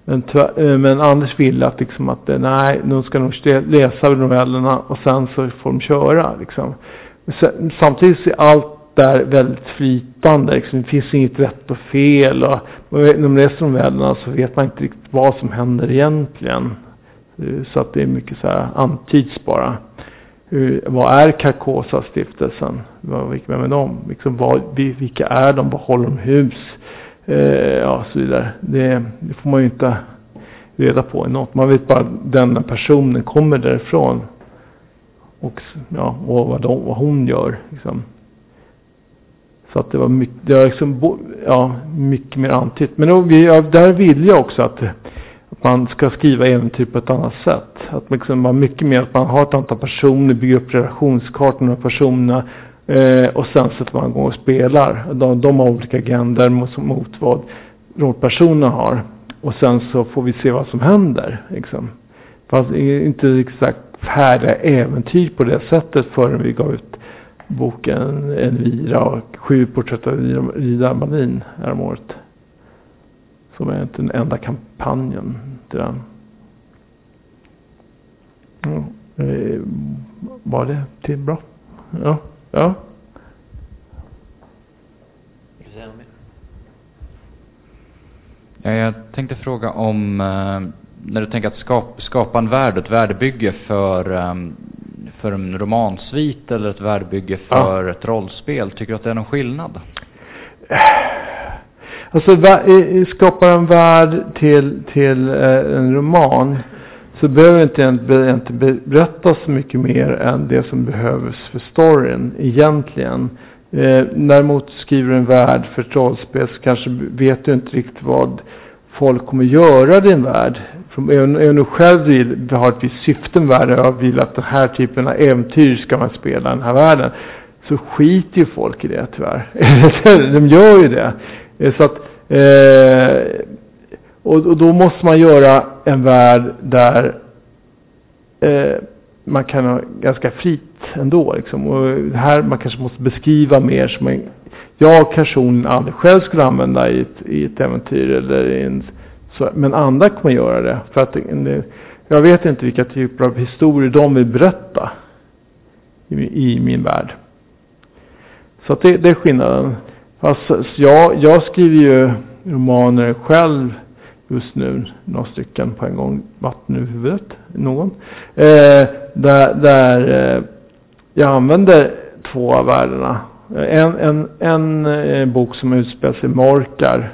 Men, eh, men Anders ville att liksom att eh, nej, de ska nog läsa novellerna och sen så får de köra liksom. Samtidigt är allt där väldigt flytande. Liksom, det finns inget rätt och fel. Och inom resten av världen så vet man inte riktigt vad som händer egentligen. Eh, så att det är mycket så här antyds bara. Hur, vad är Carcosa-stiftelsen? Vem är de? Liksom, vad, vilka är de? Vad håller de hus? Eh, ja, så vidare. Det, det, får man ju inte reda på i något. Man vet bara att denna personen kommer därifrån. Och, ja, och vad, de, vad hon gör. Liksom. Så att det var mycket, det var liksom, ja, mycket mer antytt. Men då, vi, ja, där vill jag också att, att man ska skriva äventyr på ett annat sätt. Att man liksom, man mycket mer att man har ett antal personer, bygger upp relationskartor med personerna. Eh, och sen sätter man igång och spelar. De, de har olika agendor mot, mot vad rollpersonerna har. Och sen så får vi se vad som händer. Liksom. Fast inte exakt färdiga äventyr på det sättet förrän vi gav ut boken Elvira och Sju porträtt av Ida Malin häromåret. Som är den enda kampanjen till den. Ja, eh, var det till bra? Ja. ja. Jag tänkte fråga om eh, när du tänker att skapa, skapa en värld, ett värdebygge för ehm, för en romansvit eller ett värdebygge för ja. ett rollspel. Tycker du att det är någon skillnad? Alltså skapar en värld till, till eh, en roman så behöver inte inte berätta så mycket mer än det som behövs för storyn egentligen. Eh, däremot skriver du en värld för ett rollspel så kanske vet du inte riktigt vad folk kommer göra i din värld. Även du själv vill, har ett visst syfte med världen och vill att den här typen av äventyr ska man spela i den här världen. Så skiter ju folk i det tyvärr. De gör ju det. Eh, så att, eh, och, och, då måste man göra en värld där eh, man kan ha ganska fritt ändå. Liksom. Och här man kanske måste beskriva mer som en, jag personligen aldrig själv skulle använda i ett, i ett äventyr. Eller i en, så, men andra kommer göra det. För att det, jag vet inte vilka typer av historier de vill berätta i, i min värld. Så att det, det är skillnaden. Fast jag, jag skriver ju romaner själv just nu, några stycken på en gång, vatten ur huvudet, någon. Eh, där där eh, jag använder två av världarna. En, en, en eh, bok som utspelar sig i Morkar,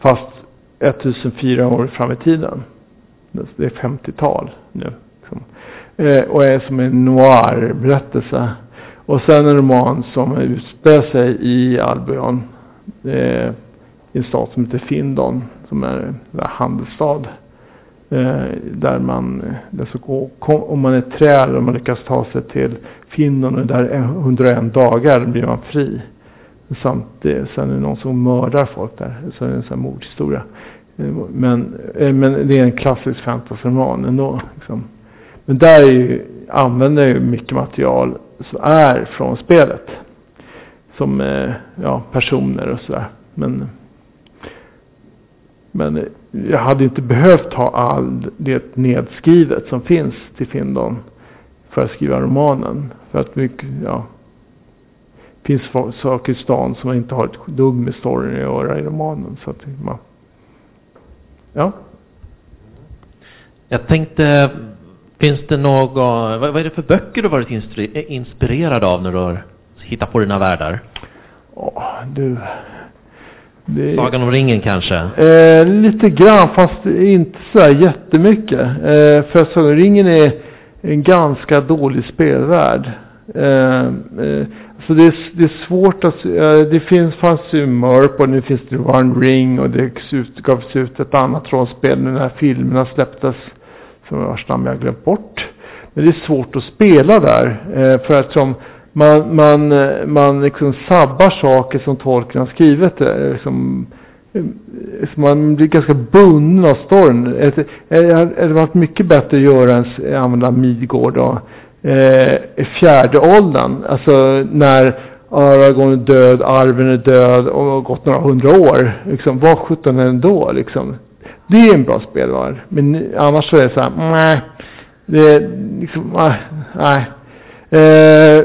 fast 1400 år fram i tiden. Alltså, det är 50-tal nu. Liksom. Eh, och är som en noir-berättelse. Och sen en roman som utspelar sig i Albion. Eh, I en stad som heter Findon. Som är en handelsstad. Eh, där man, om man är träd och man lyckas ta sig till Findon och där 101 dagar blir man fri. Samt sen är det någon som mördar folk där. Så är det en sån här mordhistoria. Men, eh, men det är en klassisk fantasyroman ändå. Liksom. Men där ju, använder jag ju mycket material som är från spelet. Som eh, ja, personer och sådär. Men, men eh, jag hade inte behövt ha allt det nedskrivet som finns till Findon. För att skriva romanen. För att mycket, ja. Det finns saker i stan som inte har ett dugg med storyn att göra i romanen. Så att man, ja. Jag tänkte Finns det något, vad, är det för böcker du varit inspirerad av när du har hittat på dina världar? Åh, du. Det, Sagan om ringen kanske? Eh, lite grann, fast inte så jättemycket. Eh, för Sagan om ringen är en ganska dålig spelvärld. Eh, eh, så det är, det är svårt att, eh, det finns, fanns ju Mörp och nu finns det One Ring och det gavs ut ett annat rollspel när filmerna släpptes som vars namn jag glömt bort. Men det är svårt att spela där. Eh, för att som man, man, eh, man liksom sabbar saker som tolken har skrivit. Liksom, man blir ganska bunden av storyn. Det hade varit mycket bättre att göra en, använda Midgård och eh, fjärde åldern. Alltså när Aragorn är död, Arven är död och har gått några hundra år. Liksom, vad sjutton är det då liksom? Det är en bra spelvärld. Men annars så är det så här, nej. Det är liksom, ah, nej. Eh,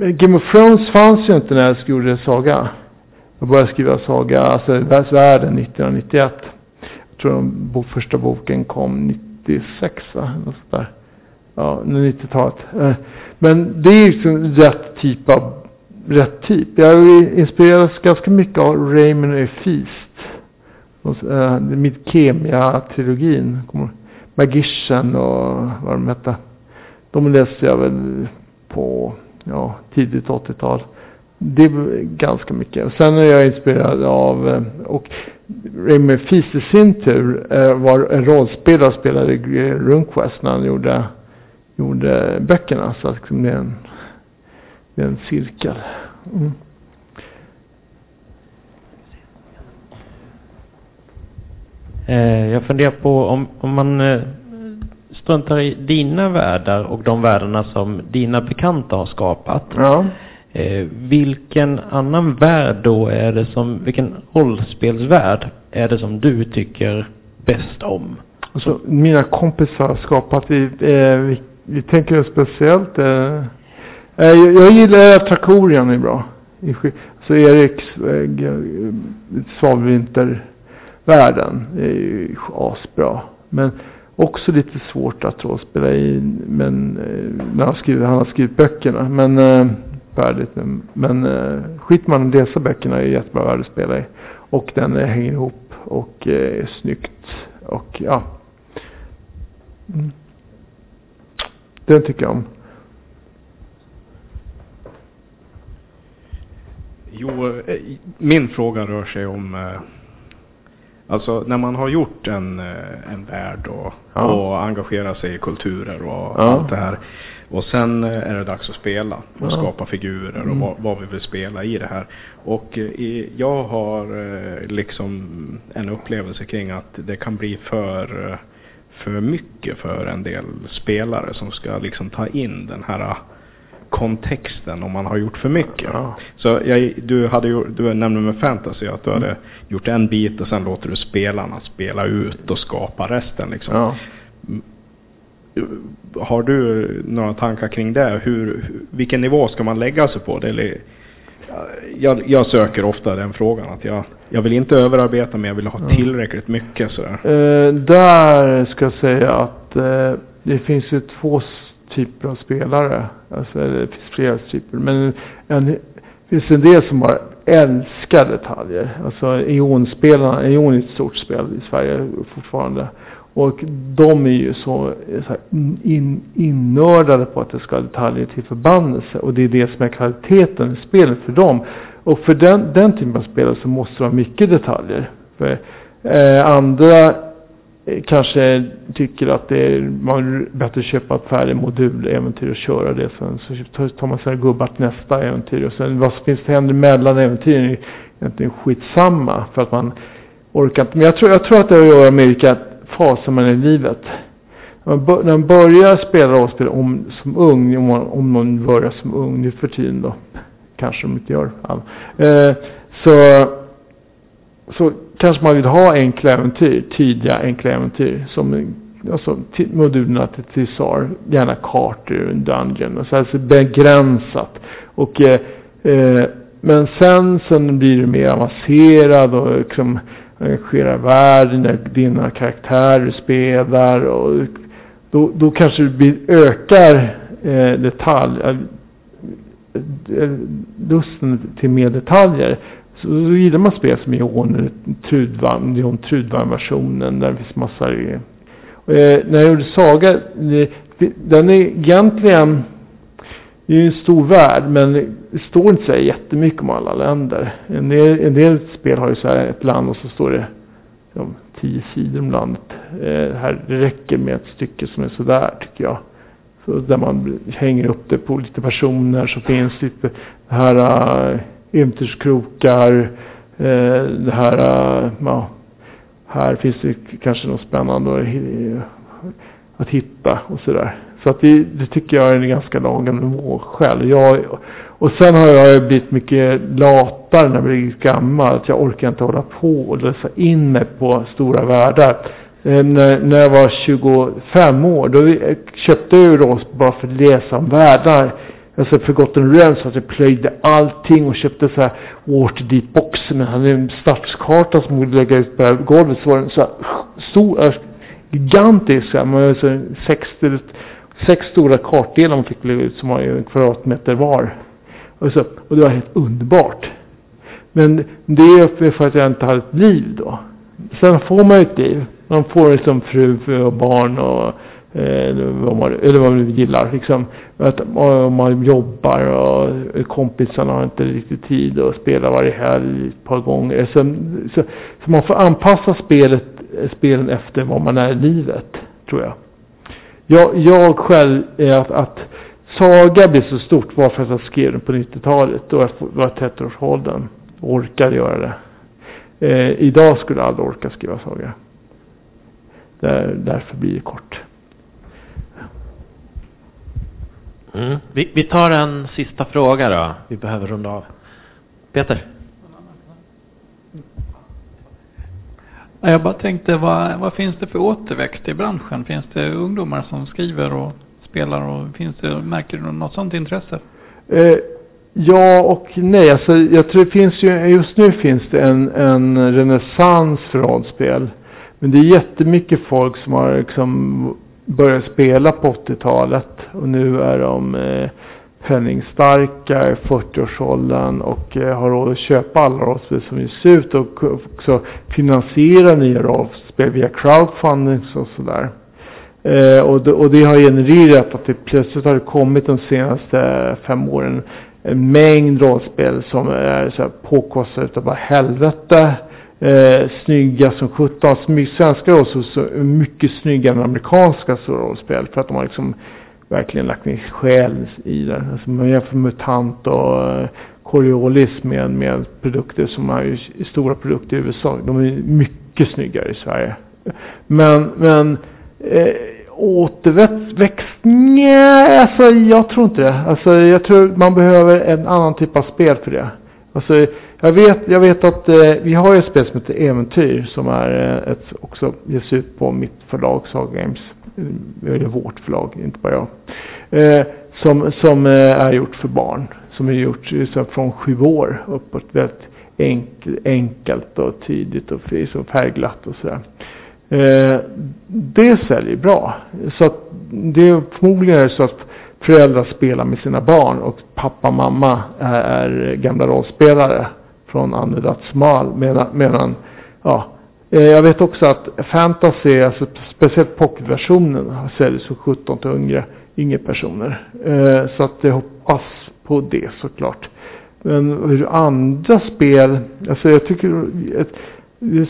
Game of Thrones fanns ju inte när jag gjorde Saga. Jag började skriva Saga, alltså Världsvärlden 1991. Jag tror den första boken kom 96, va? Något där. Ja, 90-talet. Eh, men det är liksom rätt typ av, rätt typ. Jag inspirerats ganska mycket av Raymond E. Feast eh, Mitt Kemia-trilogin. Magician och vad de hette. De läste jag väl på ja, tidigt 80-tal. Det är ganska mycket. Sen är jag inspirerad av, eh, och Raymond Feast i sin tur var en rollspelare och spelade Runquest när han gjorde, gjorde böckerna. Så liksom det, är en, det är en cirkel. Mm. Eh, jag funderar på om, om man eh, struntar i dina världar och de världarna som dina bekanta har skapat. Ja. Eh, vilken annan värld då är det som, vilken rollspelsvärld är det som du tycker bäst om? Alltså, mina kompisar har skapat, vi, eh, vi, tänker speciellt. Eh, eh, jag, jag gillar Trakorian är bra. Så Eriks eh, Svavelvintervärlden är ju asbra. Men också lite svårt att rollspela i men, eh, när han, skrivit, han har skrivit böckerna. Men eh, färdigt nu. Men eh, Skitman dessa läsa böckerna är jättebra värld att spela i. Och den eh, hänger ihop och eh, är snyggt. Och ja. Mm. Den tycker jag om. Jo, eh, min fråga rör sig om eh, Alltså när man har gjort en, eh, en värld och, ja. och engagerar sig i kulturer och ja. allt det här. Och sen är det dags att spela och ja. skapa figurer och mm. vad, vad, vi vill spela i det här. Och i, jag har liksom en upplevelse kring att det kan bli för, för mycket för en del spelare som ska liksom ta in den här kontexten om man har gjort för mycket. Ja. Så jag, du, hade ju, du nämnde med fantasy att du hade mm. gjort en bit och sen låter du spelarna spela ut och skapa resten. Liksom. Ja. Har du några tankar kring det? Hur, vilken nivå ska man lägga sig på? Det, jag, jag, söker ofta den frågan. att jag, jag vill inte överarbeta men jag vill ha tillräckligt mycket. Sådär. Eh, där ska jag säga att eh, det finns ju två typer av spelare. Alltså, det finns flera typer. Men en, det finns en del som bara älskar detaljer. Alltså Eon-spelarna, Eon är ett stort spel i Sverige fortfarande. Och de är ju så, så in, innördade på att det ska detaljer till förbannelse. Och det är det som är kvaliteten i spelet för dem. Och för den, den typen av spelare så måste det vara mycket detaljer. För eh, andra eh, kanske tycker att det är man bättre köpa ett färdigt moduläventyr och köra det. Sen så tar man sig gubbar till nästa äventyr. Och sen vad som finns det händer mellan äventyren är egentligen skitsamma. För att man orkar inte. Men jag tror, jag tror att det har att göra med vilka faser man är i livet. När man börjar spela rollspel om, som ung, om man, om man börjar som ung nu för tiden då. Kanske de inte gör. Eh, så, så kanske man vill ha enkla äventyr, tidiga enkla äventyr. Som alltså, modulerna till Tisar, gärna kartor, dungeon. Och så alltså begränsat. Och, eh, eh, men sen, sen blir det mer avancerad och liksom engagerar världen, dina karaktärer spelar. Och då, då kanske det blir, ökar eh, detalj, eh, eh lusten till mer detaljer. Så då gillar man spel som Ion Trudvagn, Ion Trudvagn-versionen där det finns massa eh, När jag gjorde Saga, det, den är egentligen det är ju en stor värld men det står inte så jättemycket om alla länder. En del, en del spel har ju så här ett land och så står det liksom, tio sidor om landet. Eh, här, det räcker med ett stycke som är sådär tycker jag. Så där man hänger upp det på lite personer så finns lite det här eh, äh, ymterskrokar, Eh, det här, äh, ja, här finns det kanske något spännande att eh, hitta och sådär. Så att det, det, tycker jag är en ganska lagom nivå själv. Jag, och sen har jag blivit mycket latare när jag blivit gammal. Att jag orkar inte hålla på och lösa in mig på stora världar. Eh, när, när jag var 25 år, då köpte jag ju bara för att läsa om världar alltså Forgotten Realms, att jag plöjde allting och köpte så här Waterdeep-boxar med hade en stadskarta som borde lägga ut på golvet. Så var den så här stor, äh, gigantisk, alltså sex, sex stora kartdelar man fick lägga ut som var en kvadratmeter var. Och, så, och det var helt underbart. Men det är för att jag inte hade ett liv då. Sen får man ju ett liv. Man får liksom fru och barn och eller vad man, eller vad man gillar. Liksom. Att man jobbar och kompisarna har inte riktigt tid att spela varje helg ett par gånger. Så, så, så man får anpassa spelet, spelen efter vad man är i livet, tror jag. Jag, jag själv är att, att Saga blir så stort var för att jag skrev den på 90-talet. Då jag var 30-årsåldern. Orkade göra det. Eh, idag skulle jag aldrig orka skriva Saga. Där, därför blir det kort. Mm. Vi, vi tar en sista fråga då. Vi behöver runda av. Peter? Jag bara tänkte, vad, vad finns det för återväxt i branschen? Finns det ungdomar som skriver och spelar och finns det, märker du något sånt intresse? Eh, Ja och nej. Alltså, jag tror det finns ju, just nu finns det en, en renässans för rollspel. Men det är jättemycket folk som har liksom börjat spela på 80-talet. Och nu är de eh, penningstarka i 40-årsåldern och eh, har råd att köpa alla rollspel som ges ut och också finansiera nya rollspel via crowdfunding och sådär. Eh, och, det, och det har genererat att det plötsligt har kommit de senaste fem åren en mängd rollspel som är så här påkostade utav bara helvete. Eh, snygga som sjutton. Alltså, svenska rollspel är mycket snyggare än amerikanska rollspel. För att de har liksom verkligen lagt ner själ i det. Alltså man jämför MUTANT och eh, Coriolis med, med produkter som är stora produkter i USA. De är mycket snyggare i Sverige. Men, men eh, återväxt? Nej, eh, alltså jag tror inte det. Alltså jag tror man behöver en annan typ av spel för det. Alltså jag vet, jag vet att eh, vi har ett spel som heter Äventyr som är eh, ett, också ges ut på mitt förlag Saga Games. Eh, eller vårt förlag, inte bara jag. Eh, som, som eh, är gjort för barn. Som är gjort eh, så, från sju år uppåt. Väldigt enkel, enkelt och tydligt och så färgglatt och sådär. Eh, det säljer bra. Så att det är förmodligen så att föräldrar spelar med sina barn och pappa och mamma är, är gamla rollspelare från Anudatsmal medan, medan ja, eh, jag vet också att fantasy, alltså speciellt pocketversionen, säljs för 17 till yngre, yngre personer. Eh, så att jag hoppas på det såklart. Men hur andra spel, alltså jag tycker ett, det är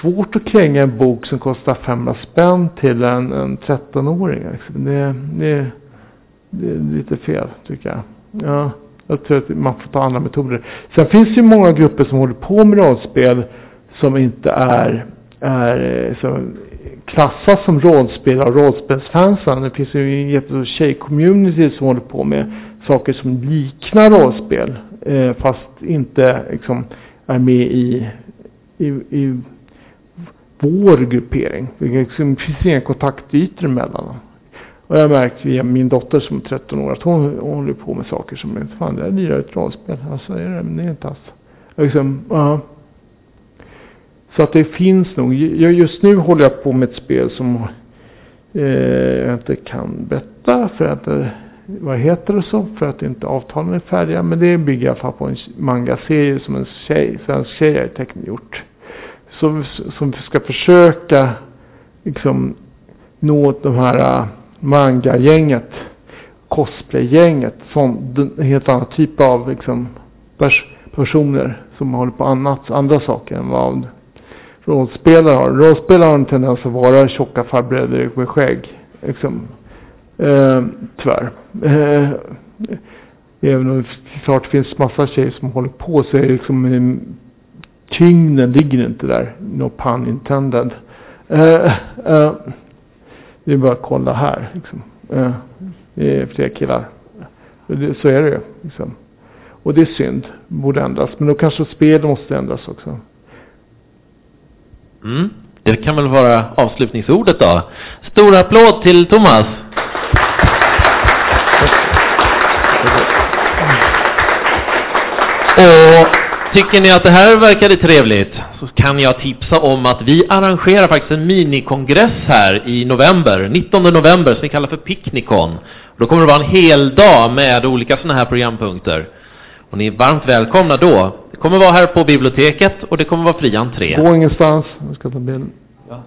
svårt att kränga en bok som kostar 500 spänn till en, en 13-åring. Liksom. Det, det, det är lite fel tycker jag. Ja, jag tror att man får ta andra metoder. Sen finns det ju många grupper som håller på med rollspel som inte är, är som klassas som rollspel av rollspelsfansen. Det finns ju en jättestor tjejcommunity som håller på med saker som liknar rollspel. Eh, fast inte liksom är med i i, i vår gruppering. Det liksom finns inga kontaktytor emellan. Och jag har märkt via min dotter som är 13 år att hon, hon håller på med saker som inte fan det är lirar ett rollspel. Alltså är det, men det är inte alls. Liksom, uh. Så att det finns nog. Jag, just nu håller jag på med ett spel som eh, jag inte kan berätta för att vad heter det så? För att inte avtalen är färdiga. Men det bygger i alla fall på en manga-serie som en tjej, svensk tjej har gjort som, som ska försöka liksom nå de här uh, manga-gänget, cosplay-gänget, som en helt annan typ av liksom, pers personer som håller på annat, andra saker än vad rollspelare har. Rollspelare har en tendens att vara tjocka farbröder med skägg. Liksom. Eh, tyvärr. Eh, även om det klart finns massa tjejer som håller på så är det liksom eh, tyngden ligger inte där. No pun intended. Eh, eh, det är bara att kolla här. Liksom. Uh, det är fler killar. Det, så är det ju. Liksom. Och det är synd. Borde ändras. Men då kanske spelet måste ändras också. Mm. Det kan väl vara avslutningsordet då. Stor applåd till Thomas. Och Tycker ni att det här verkade trevligt så kan jag tipsa om att vi arrangerar faktiskt en minikongress här i november, 19 november, som vi kallar för Picknicon. Då kommer det vara en hel dag med olika sådana här programpunkter. Och ni är varmt välkomna då. Det kommer vara här på biblioteket och det kommer vara fri entré. Gå ingenstans. Jag ska ta bild. Ja.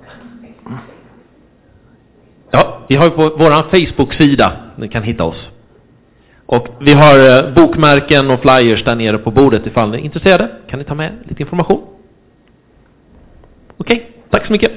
ja, vi har ju på vår Facebook-sida, ni kan hitta oss. Och vi har eh, bokmärken och flyers där nere på bordet ifall ni är intresserade. Kan ni ta med lite information? Okej, okay, tack så mycket.